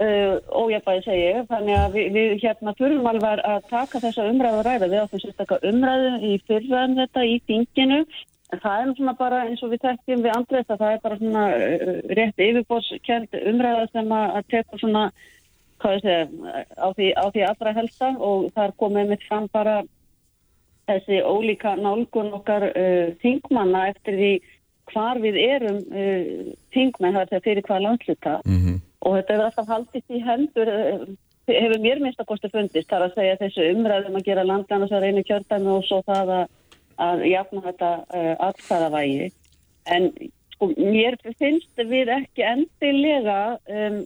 uh, ójafnvægið segja þannig að við, við hérna þurfum alveg að taka þessa umræðu ræða. Við áttum sérstaklega umræðu í fyrraðan þetta í þinginu en það er svona bara eins og við tekjum við andrið það er bara svona uh, rétt yfirbóskjönd umræða sem að, teka svona segja á því, á því allra helsta og það er komið mitt fram bara þessi ólíka nálgun okkar uh, þingmanna eftir því hvar við erum uh, þingmenn, það er þegar fyrir hvað landsluta mm -hmm. og þetta er alltaf haldist í hendur uh, hefur mér minnst að kosti fundist þar að segja þessu umræðum að gera landana svo reynu kjörtæmi og svo það að, að jafna þetta uh, atkvæðavægi en sko mér finnst við ekki endilega um,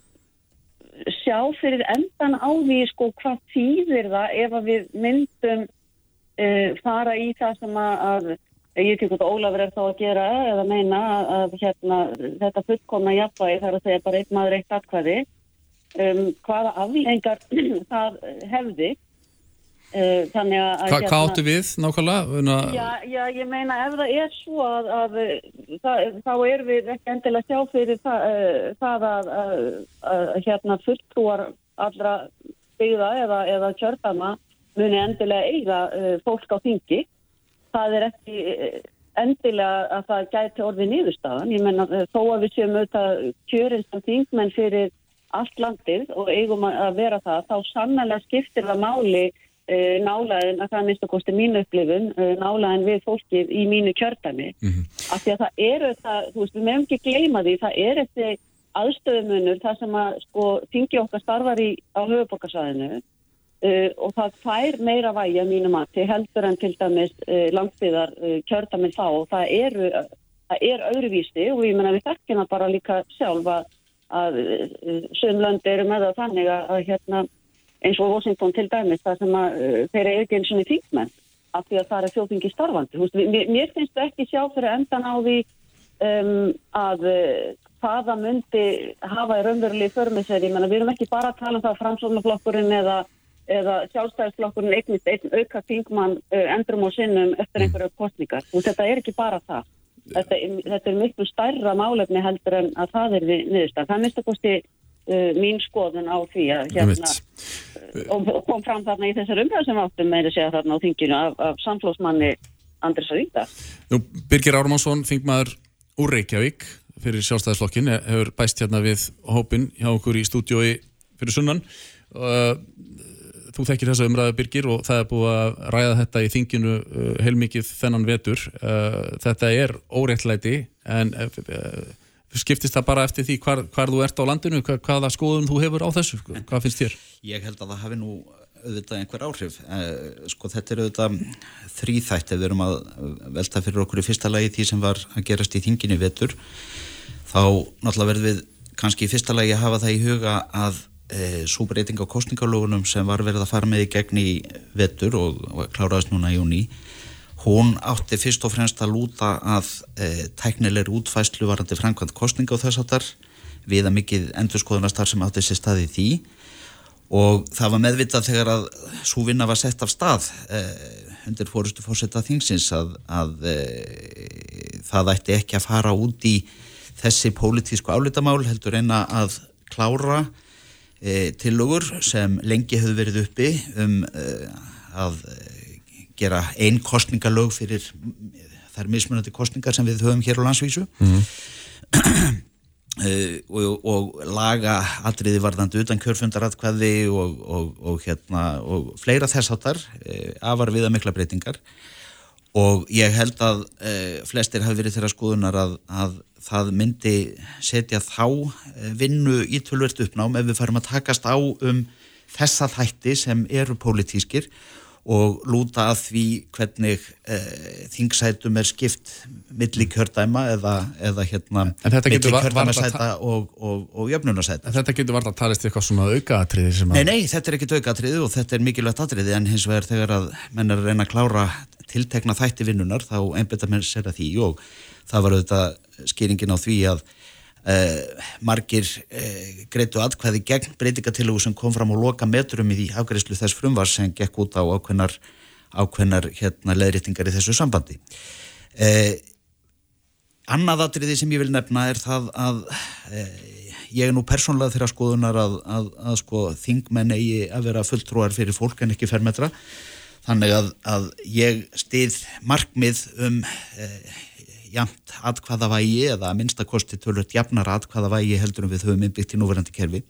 sjá fyrir endan á því sko hvað týðir það ef að við myndum uh, fara í það sem að, að ég út að Ólafur er þá að gera eða meina að, að hérna, þetta fullkomna jafnvægi þarf að segja bara einn maður eitt atkvæði um, hvaða aflengar <clears throat> það hefði þannig að Hva, hérna, Hvað áttu við nákvæmlega? Já, já, ég meina ef það er svo að, að það, þá er við ekki endilega sjá fyrir það, uh, það að hérna fulltrúar allra byggða eða, eða kjörðama muni endilega eiga fólk á þingi. Það er ekki endilega að það gæti orðið nýðustafan. Ég menna uh, þó að við séum auðvitað kjörins sem þingmenn fyrir allt landið og eigum að vera það, þá sannlega skiptir það máli nálaðin, að það er mist að kosti mínu upplifun, uh, nálaðin við fólkið í mínu kjördæmi. Mm -hmm. Af því að það eru það, þú veist, við meðum ekki gleyma því, það er eftir aðstöðumunur, það sem að sko þingi okkar starfar í á höfuborgarsvæðinu Uh, og það fær meira mínum að til heldur en til dæmis uh, langsbyðar uh, kjörðaminn þá og það, eru, það er öðruvísi og ég menna við þekkjum það bara líka sjálf að, sömlöndi eru með það þannig að hérna, eins og Washington til dæmis það sem að þeir eru ekki eins og þingmenn af því að það er þjóðfingi starfandi. Húst, mér, mér finnst ekki sjá fyrir endan á því um, að hvaða myndi hafa í raunverulegi förmiseri. Við erum ekki bara að tala um það framsóknarflokkurinn eða eða sjálfstæðisflokkurinn eignist einn auka þingmann uh, endrum og sinnum eftir mm. einhverju kostningar. Og þetta er ekki bara það. Þetta, þetta er miklu stærra málefni heldur en að það er við niðurstað. Það mista kosti uh, mín skoðun á því að hérna og, og kom fram þarna í þessar umræðu sem áttum að segja þarna á þinginu af, af samflósmanni Andris Avíta. Birgir Ármánsson, þingmaður úr Reykjavík fyrir sjálfstæðisflokkin, hefur bæst hérna við hópin hjá okkur í stúdiói fyrir sunnan. Þú þekkir þessa umræðu Birgir og það er búið að ræða þetta í þinginu heilmikið þennan vetur. Þetta er óreittlæti en skiptist það bara eftir því hvar, hvar þú ert á landinu hva, hvaða skoðun þú hefur á þessu hvað finnst þér? Ég held að það hafi nú auðvitað einhver áhrif. Sko þetta er auðvitað þrýþætt ef við erum að velta fyrir okkur í fyrsta lagi því sem var að gerast í þinginu vetur. Þá náttúrulega verðum við kannski í fyrsta lagi að hafa það í huga að e, svo breyting á kostningalögunum sem var verið að fara með í gegn í vetur og, og kláraðist núna í júni hún átti fyrst og fremst að lúta að e, tæknilegri útfæslu varandi framkvæmt kostninga og þess áttar við að mikið endurskoðunastar sem átti sér staði því. Og það var meðvitað þegar að svo vinna var sett af stað e, undir fórustu fórsetta þingsins að, að e, það ætti ekki að fara út í þessi pólitísku álitamál heldur eina að klára e, tillögur sem lengi hefur verið uppi um e, að gera einn kostningalög fyrir þær mismunandi kostningar sem við höfum hér á landsvísu mm. uh, <clears throat> og, og laga atriði varðandi utan kjörfundaratkvæði og, og, og hérna og fleira þess áttar uh, afar viða mikla breytingar og ég held að uh, flestir hafi verið þeirra skoðunar að, að það myndi setja þá vinnu í tölvert uppnám ef við farum að takast á um þessa þætti sem eru pólitískir og lúta að því hvernig e, þingsætum er skipt milli kjördæma eða, eða hérna milli kjördæmasæta og, og, og jöfnunarsæta. Þetta getur varða að talast eitthvað svona aukaatriði sem að... Nei, nei, þetta er ekkit aukaatriði og þetta er mikilvægt atriði en hins vegar þegar að menn er að reyna að klára tiltekna þætti vinnunar þá einbeta menn sér að því og það var auðvitað skýringin á því að Uh, margir uh, greitu atkvæði gegn breytingatillugu sem kom fram á loka metrum í afgæðislu þess frumvar sem gekk út á ákveðnar, ákveðnar hérna, leðréttingar í þessu sambandi. Uh, Annað atriði sem ég vil nefna er það að ég er nú persónlega þeirra skoðunar að, að, að sko, þingmenn eigi að vera fulltrúar fyrir fólk en ekki fermetra. Þannig að, að ég stið markmið um jamt atkvaðavægi eða minnstakosti tölvöld jafnar atkvaðavægi heldur en við höfum innbyggt í núverandi kerfi.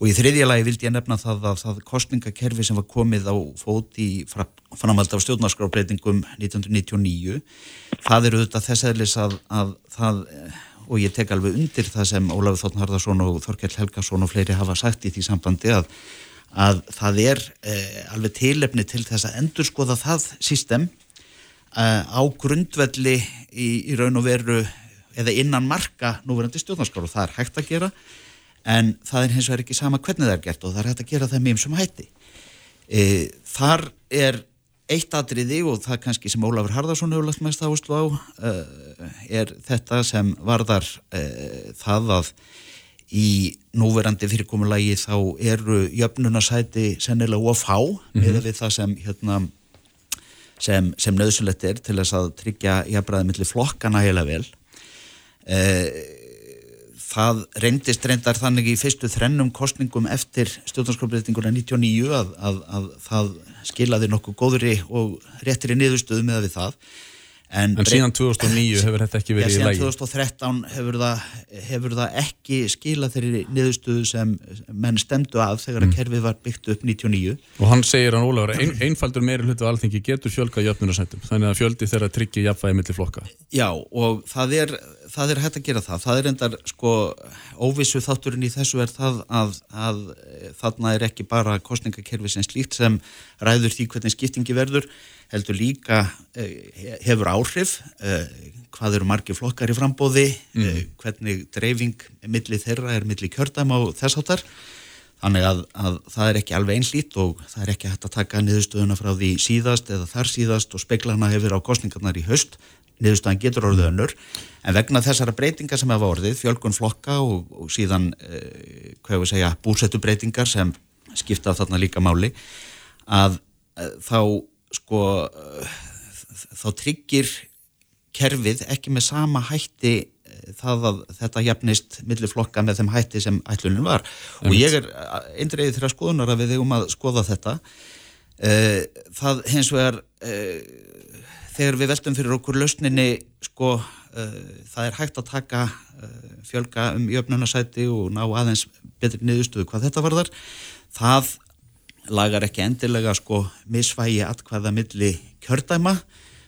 Og í þriðja lagi vildi ég nefna það að það kostningakerfi sem var komið á fót í framhald af stjórnarskrábreytingum 1999 það eru þetta þess aðlis að, að það og ég tek alveg undir það sem Ólafur Þórn Harðarsson og Þorkell Helgarsson og fleiri hafa sagt í því sambandi að, að það er eh, alveg tilefni til þess að endurskoða það system á grundvelli í, í raun og veru eða innan marka núverandi stjórnarskóru það er hægt að gera en það er hins vegar ekki sama hvernig það er gert og það er hægt að gera það mjög sem hætti e, þar er eitt atriði og það kannski sem Ólafur Harðarsson hefur lagt mest áherslu á uh, er þetta sem varðar uh, það að í núverandi fyrirkomulagi þá eru jöfnunarsæti sennilega of há mm -hmm. með það sem hérna sem, sem nöðsulegt er til þess að tryggja jafnbræðið millir flokkana heila vel e, það reyndist reyndar þannig í fyrstu þrennum kostningum eftir stjórnarskapbreytinguna 99 að, að, að það skilaði nokkuð góðri og réttir í niðurstöðu með við það En, en síðan 2009 <laughs> hefur þetta ekki verið í lægi? Síðan 2013 hefur það, hefur það ekki skilað þeirri niðurstöðu sem menn stemdu af þegar mm. að kerfið var byggt upp 99. Og hann segir hann Ólafur, ein, einfaldur meiri hlutu alþengi getur fjölga jöfnunarsættum, þannig að fjöldi þeirra tryggja jafnvægi millir flokka. Já, og það er, það er hægt að gera það. Það er endar, sko, óvissu þátturinn í þessu er það að, að þarna er ekki bara kostningakerfi sem slíkt sem ræður því hvernig skiptingi verður heldur líka eh, hefur áhrif eh, hvað eru margi flokkar í frambóði mm. Eh, hvernig dreifing millir þeirra er millir kjördæma og þess áttar þannig að, að það er ekki alveg einslít og það er ekki hægt að taka niðurstöðuna frá því síðast eða þar síðast og speklana hefur á kostningarnar í höst niðurstöðan getur orðið önnur. En vegna þessara breytingar sem hefa orðið fjölgun flokka og, og síðan eh, hvað við segja búsettu breytingar sem skipta þarna líka máli að þá sko þá tryggir kerfið ekki með sama hætti eh, það að þetta jafnist millir flokka með þeim hætti sem ætlunin var. Og ég er eindreiðið þeirra skoðunar að við hefum að skoða þetta. Eh, það hins vegar eh, þegar við veltum fyrir okkur lausninni sko það er hægt að taka fjölga um jöfnunarsæti og ná aðeins betri niðurstöðu hvað þetta varðar. Það lagar ekki endilega sko misvægi atkvæða milli kjördæma.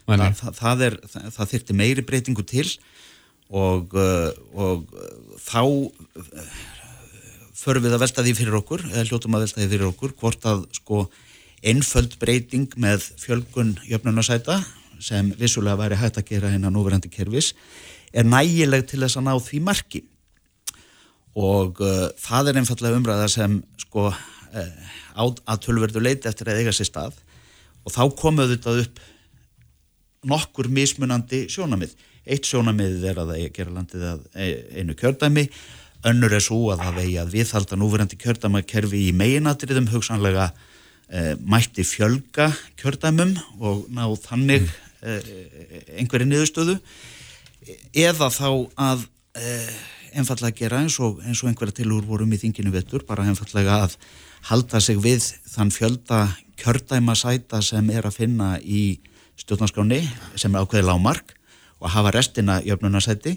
Þa, það, það, er, það, það þyrti meiri breytingu til og, uh, og þá uh, förum við að velta því fyrir okkur eða hljóttum að velta því fyrir okkur hvort að sko einföld breyting með fjölgun jöfnunarsæta sem vissulega væri hægt að gera hérna núverandi kervis er nægileg til þess að ná því marki. Og uh, það er einfallega umræða sem sko uh, á, að tölverðu leiti eftir að eiga sér stað. Og þá komuðu þetta upp nokkur mismunandi sjónamið. Eitt sjónamið er að það gera landið að e- einu kjördæmi, önnur er svo að það eigi að viðhalda núverandi kjördæmakerfi í meginadriðum hugsanlega e, mætti fjölga kjördæmum og ná þannig e, einhverju niðurstöðu. Eða þá að e, einfallega gera eins og, og einhverja tilúr vorum í þinginu vettur, bara einfallega að halda sig við þann fjölda kjördæmasæta sem er að finna í stjórnarskráni sem er ákveði lámark og að hafa restina jöfnunarsæti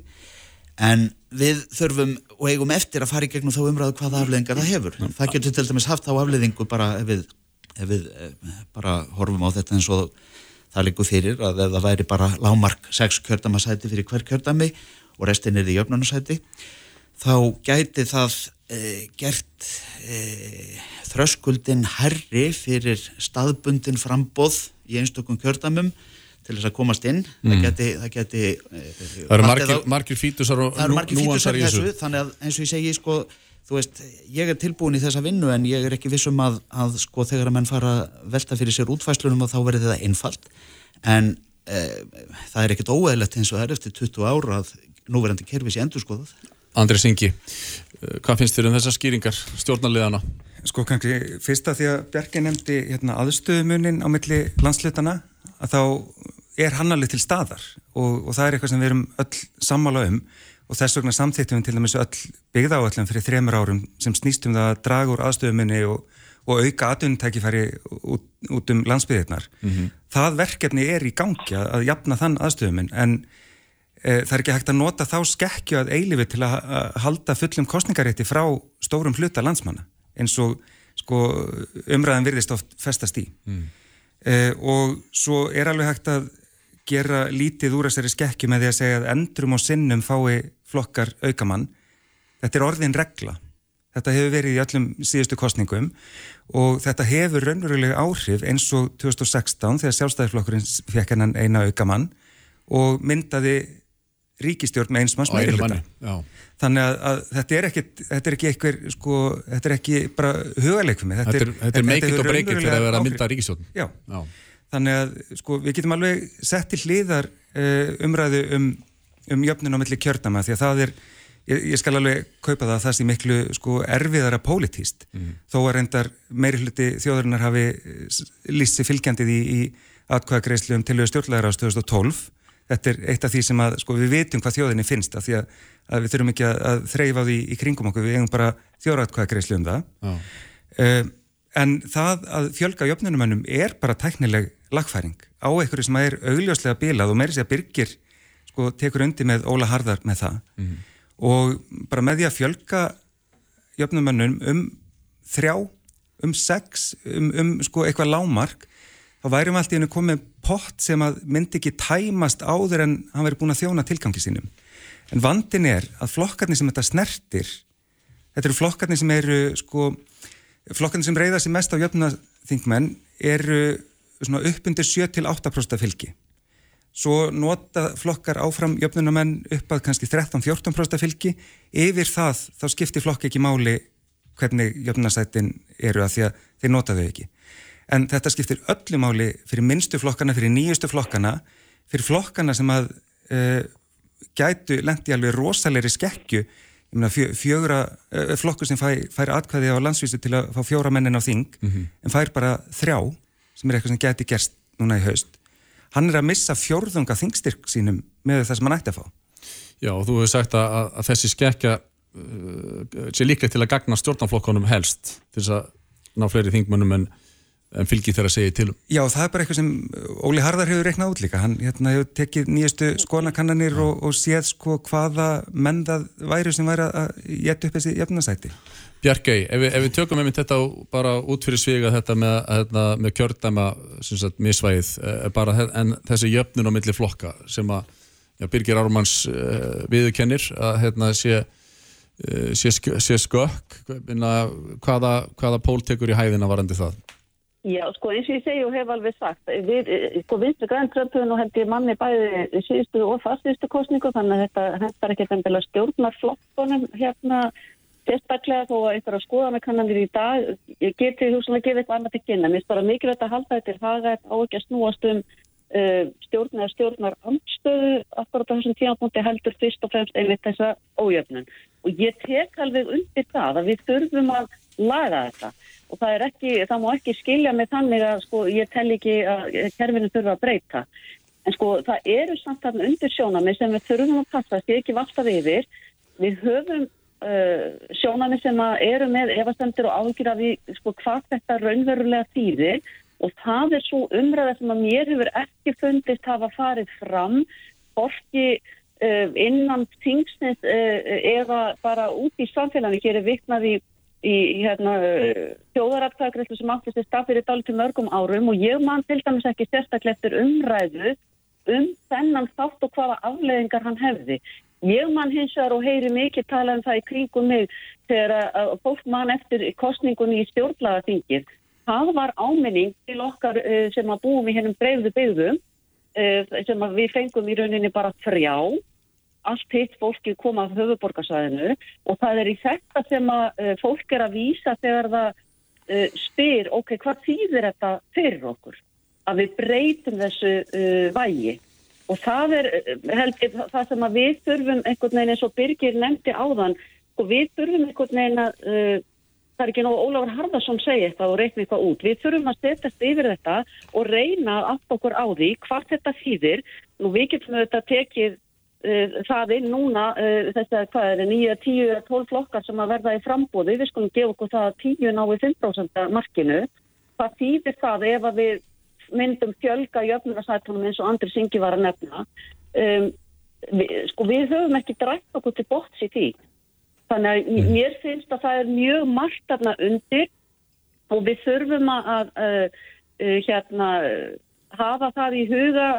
en við þurfum og eigum eftir að fara í gegnum þá umræðu hvaða afleðingar það hefur. Það getur til dæmis haft þá afleðingu bara ef við, ef við eh, bara horfum á þetta eins og það líkur fyrir að ef það væri bara lámark 6 kjördæmasæti fyrir hver kjördæmi og restin er í jöfnunarsæti þá gæti það e, gert e, þröskuldin herri fyrir staðbundin frambóð í einstökum kjördæmum til þess að komast inn Mm. það geti, það geti e, Það eru margir, margir fítusar og margir núansar í þessu. þannig að eins og ég segi sko þú veist, ég er tilbúin í þessa vinnu en ég er ekki vissum að, að sko þegar að menn fara velta fyrir sér útfæslunum og þá verður þetta einfalt en e, það er ekkit óeðlegt eins og það er eftir 20 ára að núverandi kerfi sé endur skoðað Andri Singi, eh, hvað finnst þér um þessar skýringar stjórnarliðana? Sko kannski fyrst að því að Bjarki nefndi hérna, aðstöðumunin á milli landslutana að þá er hann alveg til staðar og, og það er eitthvað sem við erum öll sammála um og þess vegna samþýttum við til dæmis öll byggðáallum fyrir þremur árum sem snýstum það að draga úr aðstöðumunni og, og auka atvinnutækifæri út, út um landsbyðirnar. Mhm. Það verkefni er í gangi að, jafna þann aðstöðumun en það er ekki hægt að nota þá skekkju að eilifi til að, halda fullum kostningarétti frá stórum hluta landsmanna eins og sko, umræðan virðist oft festast í. Mm. Eh, og svo er alveg hægt að gera lítið úr þessari skekkju með því að segja að endrum og sinnum fái flokkar aukamann. Þetta er orðin regla. Þetta hefur verið í öllum síðustu kostningum og þetta hefur raunverulega áhrif eins og 2016 þegar sjálfstæðisflokkurinn fekk hennan eina aukamann og myndaði ríkistjórn með eins manns Á einum meiri manni, hluta. já. Þannig að, að þetta er ekki, þetta er ekki einhver, sko, þetta er ekki bara hugalegfumi. Þetta er- þetta er or break it fyrir að vera að mynda áhrif. ríkisstjórn. Já. Já. Þannig að, sko, við getum alveg sett til hliðar uh, umræðu um, um jöfnun á milli kjördama því að það er, ég, ég skal alveg kaupa það að það sé miklu, sko, erfiðara pólitíst. Þó að reyndar meiri hluti þjóðurinnar hafi líst sér fylgjandið í, í atkvæðagreislu um tilhjóðu stjórnlegar á 2012 þetta er eitt af því sem að, sko, við vitum hvað þjóðinni finnst af því að, að við þurfum ekki að, að þreyfa því í kringum okkur, við eigum bara þjóratkvæðagreislu um það. Uh, en það að fjölga jöfnunumönnum er bara tæknileg lagfæring á einhverju sem er augljóslega bilað og meiri sé að byrgir sko, tekur undir með Óla Harðar með það. Mhm. og bara með því að fjölga jöfnumönnum um þrjá, um sex um, um sko eitthvað lámark þá værum allt í hennu komið pott sem að myndi ekki tæmast áður en hann veri búin að þjóna tilgangi sínum. En vandin er að flokkarnir sem þetta snertir þetta eru flokkarnir sem eru sko, flokkarnir sem reyða sér mest á jöfnaþingmenn eru svona upp undir 7-8% fylgi. Svo nota flokkar áfram jöfnunamenn upp að kannski 13-14% fylgi. Yfir það þá skiptir flokk ekki máli hvernig jöfnunasætin eru að því að þeir nota þau ekki en þetta skiptir öllu máli fyrir minnstu flokkana, fyrir nýjustu flokkana fyrir flokkana sem að uh, gætu lendi alveg rosalegri meina fjö, fjögra uh, flokkur sem fær, fær atkvæði á landsvísu til að fá fjóra mennin á þing Mhm. en fær bara þrjá sem er eitthvað sem gæti gerst núna í haust. Hann er að missa fjórðunga þingstyrk sínum með það sem hann ætti að fá. Já, og þú hefur sagt að, að, að þessi skekkja uh, sé líklega til að gagna stjórnarflokkonum helst til þess að ná fleiri þingmönnum en, en fylgi þeirra segja til um. Já, það er bara eitthvað sem Óli Harðar hefur reiknað út líka. Hann hérna, hefur tekið nýjastu skoðanakannanir og, og séð sko hvaða menn það væri sem væri að geta upp þessi jöfnasæti. Bjarkei, ef, við- ef við tökum einmitt þetta bara út fyrir sviga þetta með, hérna, með kjördæma sagt, misvægið, eh, bara, en þessi jöfnun á milli flokka sem að já, Birgir Ármanns uh, viðurkennir að hérna, sé, uh, sé, sé skökk hvaða, hvaða pól tekur í hæðina varandi það? Já, sko eins og ég segi og hef alveg sagt, við, sko vinstri græn tröfun og held ég manni bæði síðustu og fastistu kostningu, þannig að þetta hentar ekki endilega stjórnar flokkonum hérna sérstaklega þó að einhverja skoðanakannanir í dag, ég geti hugsanlega að gefa eitthvað annað til kynna. Mér finnst bara mikilvægt að halda þetta til haga á ekki að snúast um uh, stjórn eða stjórnar amtstöðu akkurat á þessum tímapunkti heldur fyrst og fremst einmitt þessa ójöfnun. Og ég tek alveg undir það að við þurfum að laga þetta og það er ekki, það má ekki skilja með þannig að sko ég tel ekki að kerfinu þurfa að breyta. En sko það eru samt þarna undir sjónami sem við þurfum að passa, það sé ekki valltaf yfir. Við höfum uh, sjónami sem að eru með efastendur og ágjur af því sko, hvað þetta raunverulega þýðir og það er svo umræða sem að mér hefur ekki fundist hafa farið fram orki uh, innan tingsnins uh, eða bara út í samfélagi hér er viknað í í hérna, þjóðaratkvæðagreiflu sem áttist í stað fyrir dálítið mörgum árum og ég man til dæmis ekki sérstaklega eftir umræðu um þennan þátt og hvaða afleðingar hann hefði. Ég man hins vegar og heyri mikið tala um það í kringum mig þegar að fólk man eftir kostningunni í stjórnlagaþingir. Það var áminning til okkar uh, sem að búum í hennum breyfðu byggðum uh, sem við fengum í rauninni bara þrjá allt hitt fólki koma af höfuborgarsvæðinu og það er í þetta sem að uh, fólk er að vísa þegar það uh, spyr, ok, hvað þýðir þetta fyrir okkur? Að við breytum þessu uh, vægi og það er held ég það sem að við þurfum einhvern veginn eins og Birgir nefndi áðan og við þurfum einhvern veginn að það er ekki nógu Ólafur Harðarsson segja eitthvað og reikna eitthvað út. Við þurfum að setjast yfir þetta og reyna átt okkur á því hvað þetta þýðir. Nú við getum auðvitað tekið uh, það inn núna uh, þess að hvað er það, 9, 10, 12 flokkar sem að verða í frambóði, við skulum gefa okkur það að 10 nái 5% markinu. Hvað þýðir það ef að við myndum fjölga jöfnunarsætunum eins og andri syngi var að nefna. Um, við, sko við höfum ekki drætt okkur til bóts í því. Þannig að mér finnst að það er mjög margt þarna undir og við þurfum að uh, uh, hérna hafa það í huga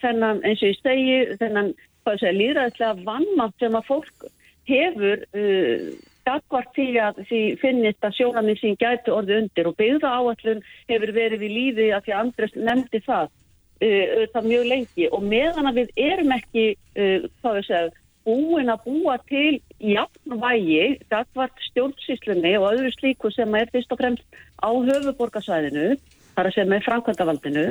þennan eins og ég segi þennan líðræðislega vannmatt sem að fólk hefur uh, gagvart því að því finnist að sjónaminn sín gæti orði undir og byggða áallun hefur verið í lífi að því að Andres nefndi það uh, það mjög lengi. Og meðan að við erum ekki uh, segja, búin að búa til jafnvægi gagvart stjórnsýslunni og öðru slíku sem er fyrst og fremst á höfuborgarsvæðinu þar að segja með framkvæmdavaldinu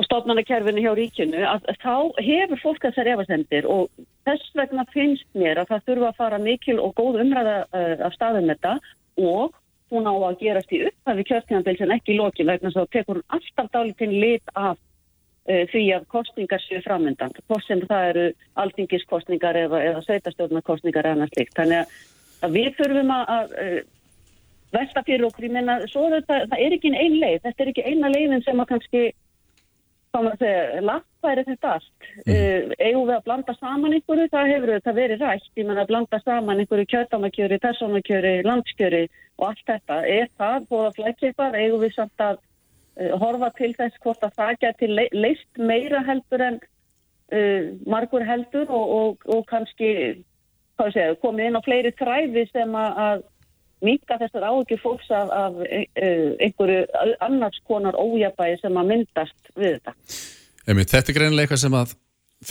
og stofnanakerfinu hjá ríkinu að, að þá hefur fólk þessar efasendir og þess vegna finnst mér að það þurfa að fara mikil og góð umræða uh, af staðum þetta og hún á að gerast í upphafi kjörtíðanbils en ekki í loki vegna þá tekur hún alltaf dálítinn lit af uh, því að kostningar séu framöndan hvort sem það eru aldingiskostningar eða, eða sveitastjórnarkostningar eða líkt þannig að, að við þurfum að, að uh, velta fyrir okkur, ég menna, svo þetta, það er ekki einn leið, þetta er ekki eina leiðin sem að kannski þá maður að segja, lappæri þetta allt. Mm. Eigum við að blanda saman einhverju, það hefur þetta verið rætt, ég menna að blanda saman einhverju kjötamakjöri, personakjöri, landskjöri og allt þetta. Er það búið að flækjipar, eigum við samt að uh, horfa til þess hvort að það geti le leist meira heldur en uh, margur heldur og, og, og kannski, hvað ég, komið inn á fleiri træði sem að minka þessar áhugir fólks af, af uh, einhverju annars konar ójabæði sem að myndast við þetta. Einmitt, þetta er greinilega eitthvað sem að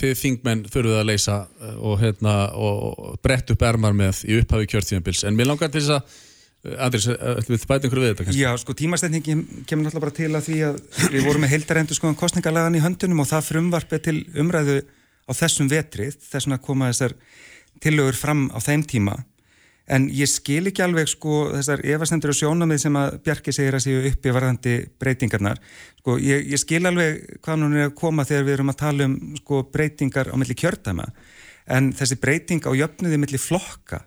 þið þingmenn þurfuð að leysa og, hérna, og brett upp ermar með í upphafi kjörtíðanbils. En mér langar til þess að Andris, ætlum við bæta einhverju við þetta kannski? Já, sko tímastætningi kemur náttúrulega bara til að því að við vorum með heildarendur skoðan kostningalagan í höndunum og það frumvarpið til umræðu á þessum vetrið, þessum að koma þessar tillögur fram á þeim tíma En ég skil ekki alveg sko þessar efastendur og sjónamið sem að Bjarki segir að séu uppi varðandi breytingarnar. Sko ég, ég skil alveg hvað hún er að koma þegar við erum að tala um sko breytingar á milli kjördæma. En þessi breyting á jöfnuði milli flokka,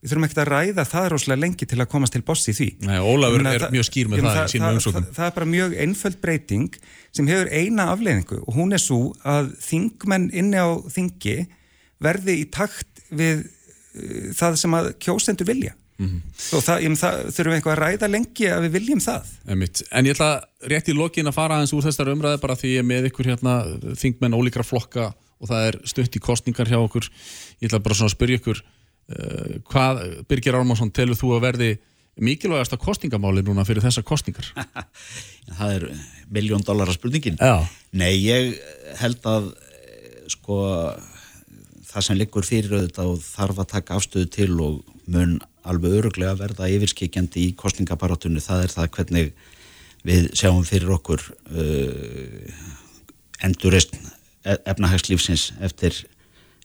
við þurfum ekkert að ræða það rosalega lengi til að komast til bossi því. Nei, Ólafur er það, mjög skýr með það, það í sínum umsóknum. Það, það er bara mjög einföld breyting sem hefur eina afleiningu og hún er svo að þingmenn inni á þingi verði í takt við það sem að kjósendur vilja mm -hmm. og það, ég, það þurfum við eitthvað að ræða lengi að við viljum það Einmitt. En ég ætla rétt í lokin að fara aðeins úr þessar umræði bara því ég er með ykkur hérna þingmenn ólíkra flokka og það er stutt í kostningar hjá okkur ég ætla bara svona að spyrja ykkur uh, hvað, Birgir Ármánsson, telur þú að verði mikilvægast að kostningamáli núna fyrir þessar kostningar? <laughs> það er miljón dollara spurningin Já. Nei, ég held að sko það sem liggur fyrir auðvitað og þarf að taka afstöðu til og mun alveg öruglega verða yfirskikjandi í kostningabarátunni það er það hvernig við sjáum fyrir okkur uh, endurist efnahagslífsins eftir,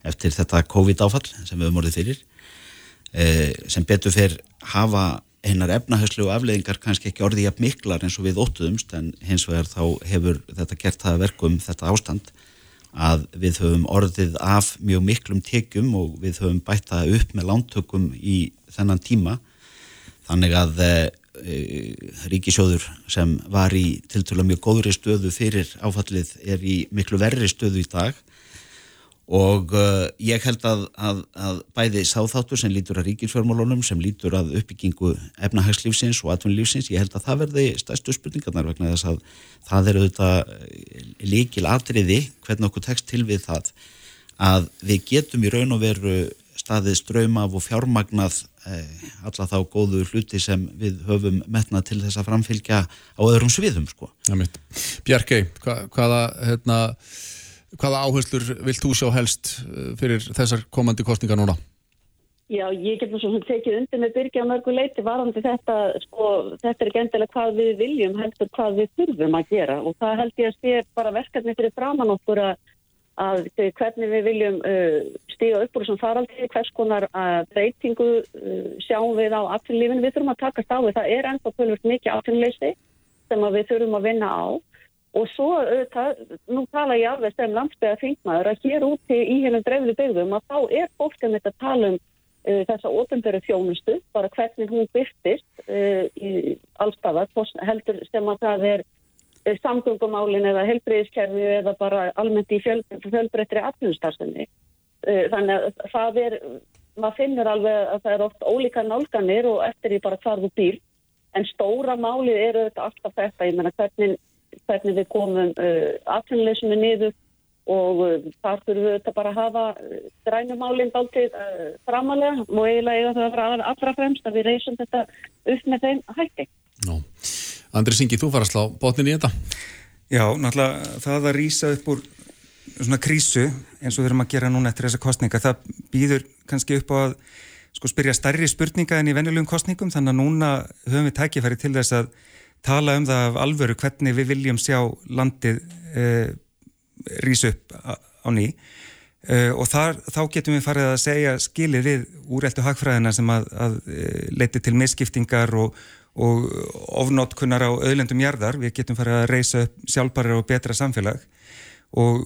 eftir þetta COVID-áfall sem við höfum orðið fyrir uh, sem betur fyrir hafa einar efnahagslegu afleðingar kannski ekki orðið jafn miklar eins og við óttuðumst en hins vegar þá hefur þetta gert það verkum þetta ástand að við höfum orðið af mjög miklum tekjum og við höfum bætt það upp með lántökum í þennan tíma. Þannig að e, ríkisjóður sem var í tiltölu mjög góðri stöðu fyrir áfallið er í miklu verri stöðu í dag og uh, ég held að, að, að bæði sáþáttur sem lítur að ríkisfjármálunum sem lítur að uppbyggingu efnahagslífsins og atvinnulífsins, ég held að það verði stærstu spurningarnar vegna þess að það eru þetta líkil atriði hvernig okkur tekst til við það að við getum í raun og veru staðið ströym af og fjármagnað eh, alla þá góðu hluti sem við höfum metnað til þess að framfylgja á öðrum sviðum sko. Bjarkei, hva, hvaða hérna Hvaða áherslur vilt þú sjá helst eh, fyrir þessar komandi kostningar núna? Já, ég get nú svo tekið undir með byrja á mörgu leiti varandi þetta, sko, þetta er ekki endilega hvað við viljum, heldur hvað við þurfum að gera. Og það held ég að sé bara verkefni fyrir framann okkur að, að hvernig við viljum uh, stíga upp úr þessum faraldi, hvers konar uh, breytingu uh, sjáum við á afturlífinu, við þurfum að taka stáðu, það. Er ennþá pölvöld mikið afturleysi sem við þurfum að vinna á Og svo, það, nú tala ég alveg sem landsbygða þingmaður að hér úti í hennum dreiflu byggðum að þá er mitt að tala um uh, þessa ofinböru þjónustu, bara hvernig hún byrtist uh, í allstafar, heldur sem að það er uh, samgöngumálin eða helbriðiskerfi eða bara almennt í fjöl, fjölbreyttri atvinnustarfstunni. Þannig að það er, maður finnur alveg að það er oft ólíka nálganir og eftir því bara hvar þú býr, en stóra málið eru þetta alltaf þetta, ég menna hvernig hvernig við komum uh, afhengileysinu niður og uh, þar þurfum við þetta bara að hafa uh, grænumálinn dáltið uh, framalega og eiginlega eiga það að vera allra fremst að við reysum þetta upp með þeim hætti. Nó. Andri Singi, þú fara að slá botnin í þetta? Já, náttúrulega það að rýsa upp úr svona krísu eins og við erum að gera núna eftir þessa kostninga, það býður kannski upp á að sko spyrja stærri spurninga en í venjulegum kostningum þannig að núna höfum við tækifæri til þess að tala um það af alvöru hvernig við viljum sjá landið uh, rýsa upp á, ný. Uh, og þar, þá getum við farið að segja skilið við úreltu hagfræðina sem að, að uh, leiti til misskiptingar og, og ofnótkunnar á öðlendum jarðar, við getum farið að reysa upp sjálfbæri og betra samfélag. Og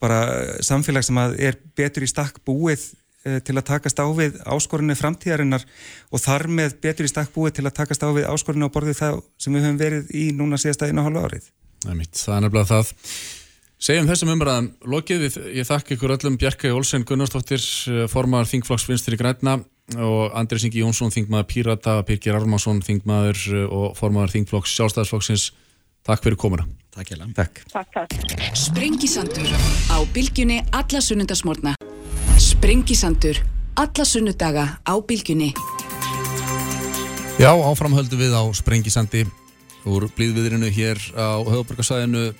bara samfélag sem er betur í stakk búið Eh, til að takast á við áskorunni framtíðarinnar og þar með betur í stakk búið til að takast á við áskorunni á borðið það sem við höfum verið í núna síðasta einu hálfa árið. Það er mitt, það er nefnilega það. Segjum þessum umræðan lokið við, ég þakk ykkur öllum Bjarkei Olsen Gunnarsdóttir, eh, formar Þingflokksvinstri Græna og Andris Ingi Jónsson, Þingmaður Pírata, Pirkir Armason, Þingmaður eh, og formar Þingflokks sjálfstæðisflokksins. Takk fyrir komuna. Takk ég langt. Takk. Takk, takk. Sprengisandur alla sunnudaga á bylgjunni. Já, áframhöldu við á Sprengisandi úr blíðviðrinu hér á höfuborgarsæðinu.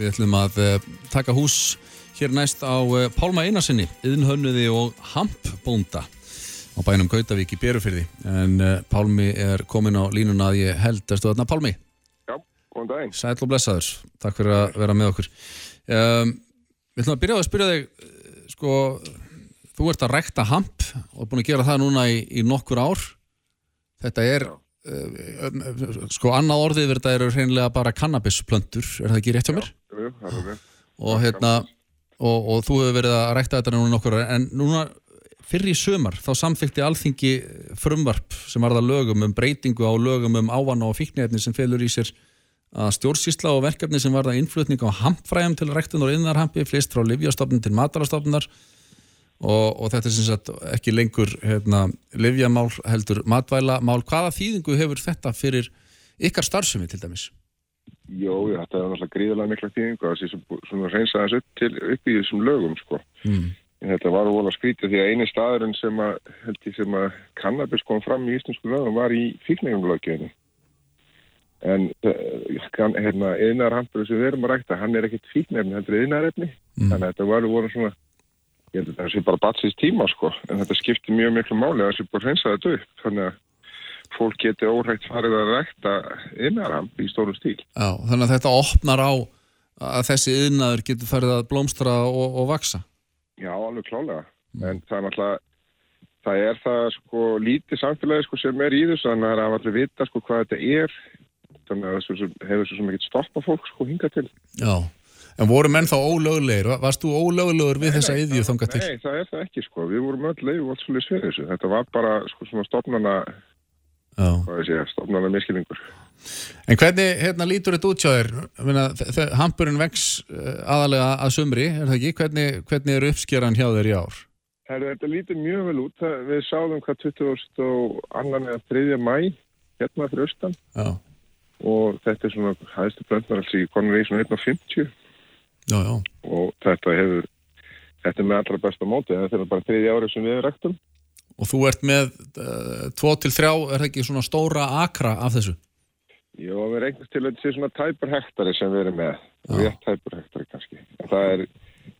Við ætlum að eh, taka hús hér næst á eh, Pálma Einarsinni, yðinhönnuði og hampbónda á bænum Gautavík í Berufyrði. En eh, Pálmi er komin á línuna að ég held. Erstu þarna Pálmi? Já, góðan daginn. Sæl og blessaður. Takk fyrir að vera með okkur. Um, við ætlum að byrja á að spyrja þig sko, þú ert að rekta hamp og er búin að gera það núna í, í nokkur ár þetta er uh, sko annað orðið verður þetta eru hreinlega bara kannabisplöntur er það ekki rétt hjá mér? Jú, jú, það er ok. og hérna og, og þú hefur verið að rekta þetta núna nokkur ár en núna fyrir í sömar þá samfélgti alþingi frumvarp sem var það lögum um breytingu á lögum um ávann og fíknefni sem felur í sér að stjórnsýsla og verkefni sem var það innflutning á hampfræðum til rektun og innarhampi flest frá livjastofnun til matarastofnunar og, og þetta er sem sagt ekki lengur hérna, livjamál heldur matvælamál. Hvaða þýðingu hefur þetta fyrir ykkar starfsemi til dæmis? Jó, þetta er náttúrulega gríðilega mikla þýðingu að þessi svona reynsa þess upp, til, upp í þessum lögum sko. Mm. En þetta var volið að skrítja því að eini staðurinn sem að, sem að kannabis kom fram í íslensku lögum var í fíkningum löggeinu. En uh, hérna, einarhampur sem við erum að rækta, hann er ekkert fíknefni, er einarefni. Mm. Þannig að þetta var voru svona ég held að það sé bara batsins tíma sko, en þetta skiptir mjög miklu máli að það sé bara hreinsa þetta upp, þannig að fólk geti óhægt farið að rekta innarhamp í stórum stíl. Já, þannig að þetta opnar á að þessi yðnaður getur farið að blómstra og, og vaksa. Já, alveg klálega, en það er náttúrulega, það er það sko lítið samfélagi sko sem er í þessu, þannig að það er allir vita sko hvað þetta er, þannig að það sem- hefur svo ekkert stoppa fólk sko hinga til. Já, en voru menn þá ólöglegir? Va- Varst þú ólöglegur við þessa yðju þangað til? Nei, það er það ekki sko, við vorum öll leið og svolítið svið þessu, þetta var bara sko svona stopnana, segja, stopnana miskilningur. En hvernig hérna, lítur þetta út hjá þér? Ég meina, þe- þe- Hampurinn vex eh, aðalega að sumri, er það ekki? Hvernig, hvernig er uppskeran hjá þér í ár? Herru, þetta lítur mjög vel út. Það- Við sáðum hvað 20. og annan eða 3. mæ hérna fyrir austan Já, og þetta er svona hæðstu blöndnar alls í svona 1.50 já, já. og þetta hefur þetta er með allra besta móti þetta er bara þriðja árið sem við erum rektum. Og þú ert með uh, 2-3, er ekki svona stóra akra af þessu? Já, við regnast til að þetta sé svona tæpur hektari sem við erum með. Rétt tæpur hektari kannski. En það er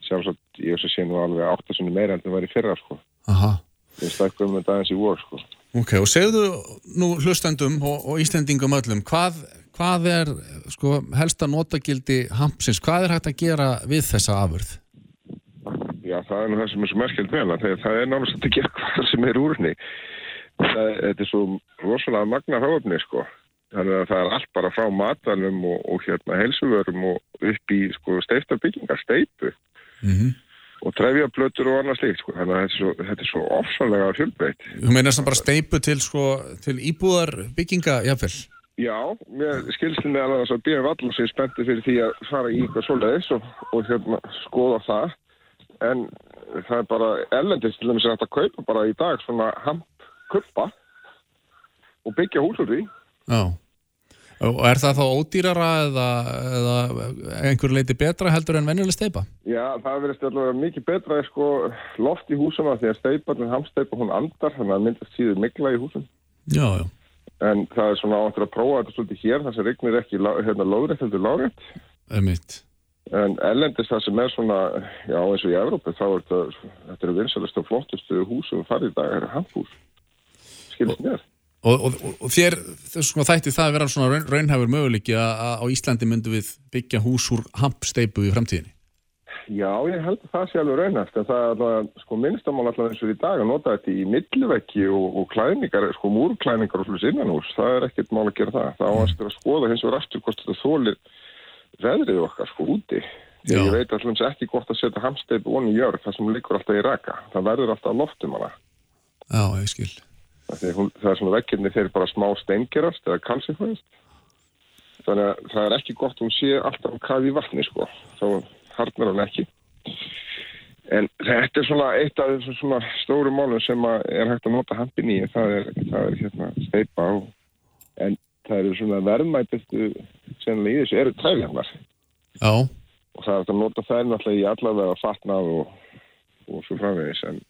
sjálfsagt, ég sé nú alveg áttasunni meira en það var í fyrra sko. Aha. Við stakkum um þetta aðeins í vor sko. Ok, og segðu nú hlustendum og, og Íslendingum öllum, hvað, hvað er sko, helsta notagildi hampsins? Hvað er hægt að gera við þessa afurð? Já, það er nú það sem er svo merkjöld þegar það er nánast að gera <laughs> hvað sem er úrni. Það, þetta er svo rosalega magna hráfni, sko. Þannig að það er allt bara frá matalum og, og hérna helsuvörum og upp í sko steifta byggingar, steipu Mm -hmm. Og trefjablötur og annað slíkt, sko. Þannig að þetta er svo, þetta er svo ofsalega fjölbreytt. Þú meina sem bara steipu til, sko, til íbúðar bygginga, jáfnvel? Já, mér skilstum með alveg að BF Allar sé spenntið fyrir því að fara í eitthvað svoleiðis og, og hérna skoða það en það er bara ellendist til þess að að kaupa bara í dag svona hampkuppa og byggja hús úr því. Já. Og er það þá ódýrara eða, eða einhver leiti betra heldur en venjuleg steipa? Já, það verðist allavega mikið betra sko loft í húsum að því að steiparnir hamsteipa hún andar þannig að myndast síður mikla í húsum. Já, já. En það er svona áttur að prófa þetta svolítið hér þar sem regnir ekki hérna lóðrætt heldur lárétt. Emitt. En ellendist það sem er svona, já eins og í Evrópu, þá er þetta, þetta eru vinsalist og flottustu húsum farið í dag, eru handhús. Skilst mér. Og, og, og- og þér, sko þætti það að vera svona raun, raunhæfur möguleiki að, á Íslandi myndum við byggja hús úr hampsteipu í framtíðinni? Já, ég held að það sé alveg raunæft, en það er alveg, sko minnstamál allavega eins og í dag að nota þetta í millivekki og, og klæningar, sko múrklæningar og slús innanhús, það er ekkert mál að gera það. Það áast að skoða hins vegar aftur hvort þetta þólir veðrið okkar, sko, úti. Að ég veit allans ekki gott að setja hamsteipu onni í jörg, það sem liggur alltaf í raka. Það verður alltaf loftum. Já, ég skil. Að hún, það er svona vekkirni þeir bara smá steingerast eða kalsifæðist. Þannig að það er ekki gott að hún sé alltaf um kaði í vatni sko. Þá harnar hann ekki. En þetta er svona eitt af þessum svona stóru málum sem að er hægt að nota hampin í. Það er, það er hérna steipa á. En það eru svona verðmætistu sennilega í þessu eru træfjarnar. Og það er að nota þær náttúrulega í allavega fatnað og, og svo framvegis. En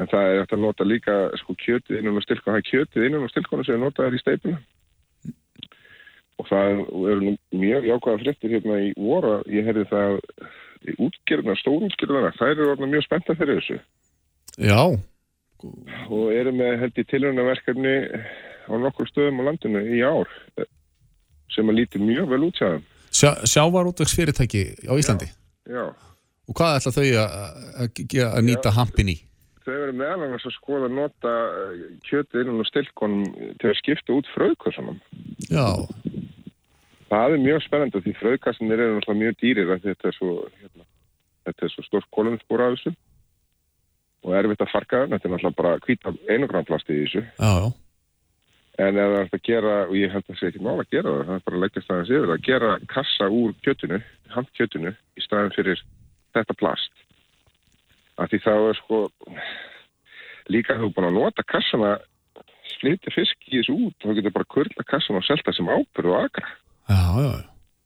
En það er eftir að nota líka sko kjötið innan á stilkonu, það er kjötið innan á stilkonu sem er notaður í steipuna. Og það eru nú mjög jákvæða fréttir hérna í voru, ég heyrði það í útgerðina, stórútgerðina, þær eru orðin mjög spennta fyrir þessu. Já. Og eru með held í tilhörnaverkefni á nokkur stöðum á landinu í ár sem að líti mjög vel út þeim. Sjá, sjávarútvegsfyrirtæki á Íslandi? Já, Og hvað ætla þau að, að, að, að nýta hampin í? Þau eru meðal annars að skoða að nota eh, kjötið innan á stilkonum til að skipta út fröðkossunum. Já. Það er mjög spennandi því fröðkassinir eru náttúrulega mjög dýrir því þetta er svo, hérna, þetta er svo stórt kólumspóra af þessu og erfitt að farga. Þetta er náttúrulega bara hvita einugramplast í þessu. Já, já. En ef það er að gera, og ég held að það sé ekki mál að gera það, það er bara að leggja staðins yfir, að gera kassa úr kjötinu, handkjötinu, í staðin fyrir þetta plast. Af því þá er sko, líka þú búin að nota kassana, sliti fisk í þessu út, þá getur bara kurla kassana og selta sem ábyrðu og agra. Já, já.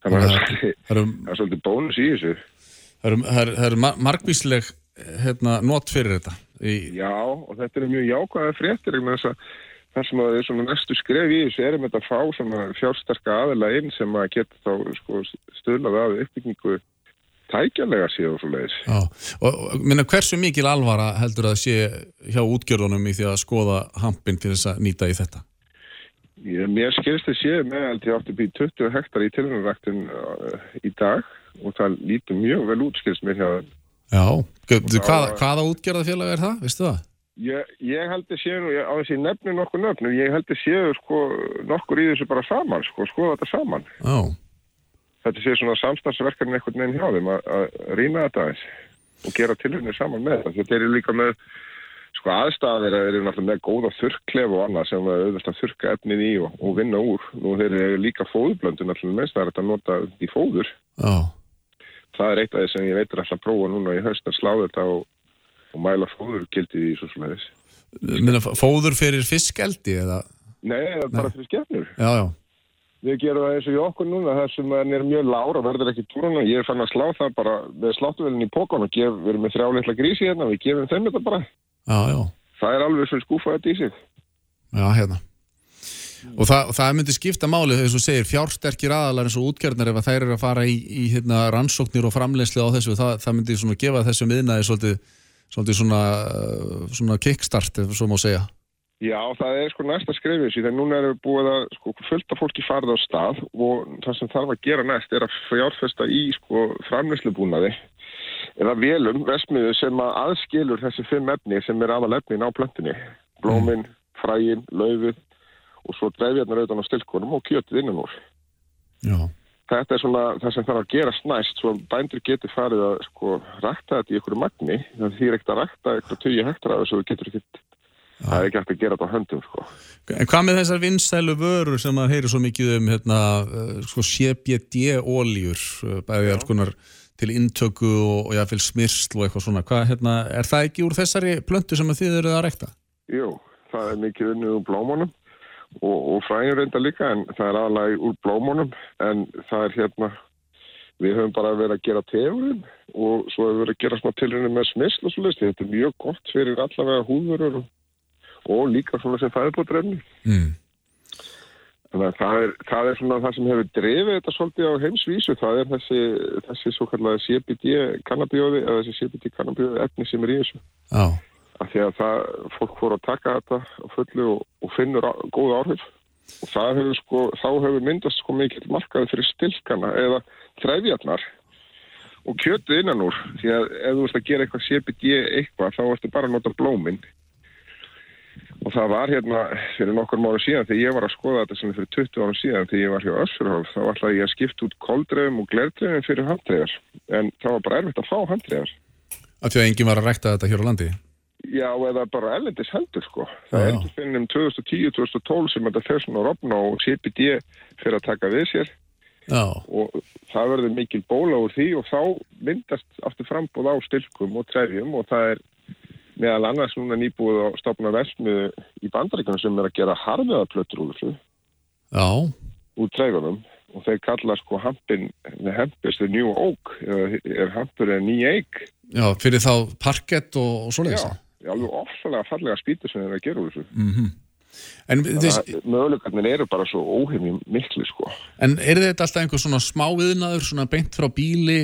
Þannig að Það það er svolítið- bónus í þessu. Það eru, mar- margvísleg hérna, not fyrir þetta. Í, Já, og þetta er mjög jákvæða fréttir að það sem að það er svona næstu skref í þessu er með þetta að fá svona fjársterka aðila inn sem að geta þá sko, stöðlað að uppbyggingu tækjanlega og svo leiðis. Já, og minna, hversu mikil alvara heldur að sé hjá útgjörðunum í því að skoða hampin til þess að nýta í þetta? Ég, mér skilst þið séð með held ég átti býð 20 hektar í tilhörnaræktin uh, í dag og það lítur mjög vel út skilst mér hjá þeim. Já, Gau- þá- hvaða, útgjörðafélag er það, veistu það? Ég, ég held að séu, ég- á þessi nefni nokkur nöfnum, ég held að séu sko nokkur í þessu bara saman, sko, skoða þetta saman. Já. Þetta séu svona samstagsverkarinn einhvern veginn hjá þeim að, að rýna þetta aðeins og gera tilhörnir saman með það. Þetta eru líka með, sko aðstæðir eru náttúrulega með góða þurrklef og annað sem er auðvitað að þurrka efnið í og, og vinna úr. Nú þeir eru líka fóðublöndu náttúrulega mest það er þetta að nota í fóður. Já. Það er eitt af því sem ég veitur alltaf að prófa núna í haust að slá þetta og, og mæla fóðurgildið í svo slæðis. Fóður fyrir fiskeldi eða? Nei, það er bara fyrir skefnur. Já, já. Við gerum það eins og í okkur núna, þessum hann er mjög lára og verður ekki túruna. Ég er fann að slá það bara með sláttuvelin í pókan og gef, við erum með þrjá litla grísi hérna, við gefum þeim þetta bara. Já, já. Það er alveg sem skúfa þetta í sig. Já, hérna. Og það, og það myndi skipta máli, þess að segir, fjársterkir aðalar eins og útgjörnar ef þær eru að fara í, í hérna, rannsóknir og framleysli á þessu, það, það myndi svona gefa þessum viðnaði svolítið, svolítið svona, svona kickstart, svo má segja. Já, það er sko næsta skrifið þegar núna erum við búið að sko fullt af fólki farið á stað og það sem þarf að gera næst er að fjárfesta í sko framleyslubúnaði eða velum vesmiðu sem að aðskilur þessi fimm efni sem er aðal efnin á plöntinni. Blómin, fræin, laufið og svo dreifjarnar auðvitað á stilkonum og kjötið innan úr. Já. Þetta er svona það sem þarf að gerast næst svo bændur getur farið að sko rækta þetta í einhverju magni það þýr ekkert að rækta eitthvað það er ekki hægt að gera þetta á höndum sko. En hvað með þessar vinsælu vörur sem að heyri svo mikið um hérna, uh, sko CBD-óljur, bæði alls konar til intöku og, og jáfnvel smyrsl og eitthvað svona. Hvað, hérna, er það ekki úr þessari plöntu sem þið eruð að rekta? Jú, það er mikið unnið úr blómunum og, og fræðin reynda líka en það er aðlæg úr blómunum en það er hérna við höfum bara verið að gera tegurinn og svo hefur við verið að gera svona tilrinni með smyrsl og svo leiðist. Þetta er mjög gott fyrir allavega húðurur og, og líka svona sem fæðbótrefni. Mm. Þannig að það er, það er svona það sem hefur drefið þetta svolítið á heimsvísu, það er þessi, þessi svo kallega CBD kannabíóði eða þessi CBD kannabíóði efni sem er í þessu. Já. Af því að það, fólk fór að taka þetta á fullu og, og finnur á, góð áhrif og það hefur sko, þá hefur myndast sko mikill markaði fyrir stilkana eða þræfjarnar og kjötu innan úr því að ef þú ert að gera eitthvað CBD eitthvað þá ertu bara að nota blóminn og það var hérna fyrir nokkur mánu síðan þegar ég var að skoða þetta sem fyrir 20 ára síðan þegar ég var hjá Össurhólf þá ætlaði ég að skipta út koldreifum og glerdreifum fyrir handreifar en það var bara erfitt að fá handreifar Af því að enginn var að rekta þetta hér á landi? Já, eða bara ellendis heldur sko. Það er ekki fyrir um 2010-2012 sem þetta fer svona rofna og CBD fyrir að taka við sér. Já. og það verður mikil bóla úr því og þá myndast aftur frambúð á styrkum og trefjum og það er meðal annars núna nýbúið að stopna versmiðu í bandaríkunum sem er að gera harfiðaplötur úr þessu. Já. úr treyfunum og þeir kalla sko hampin hempist new oak eða er hampur eða ný eik Já, fyrir þá parkett og, og svoleiðis? Já, alveg ofsalega fallega spýtur sem þeir að gera úr þessu. Mm En, Þannig þess, að möguleikarnir eru bara svo óheimji miklu sko en er þetta alltaf einhver svona smá viðnaður, svona beint frá bíli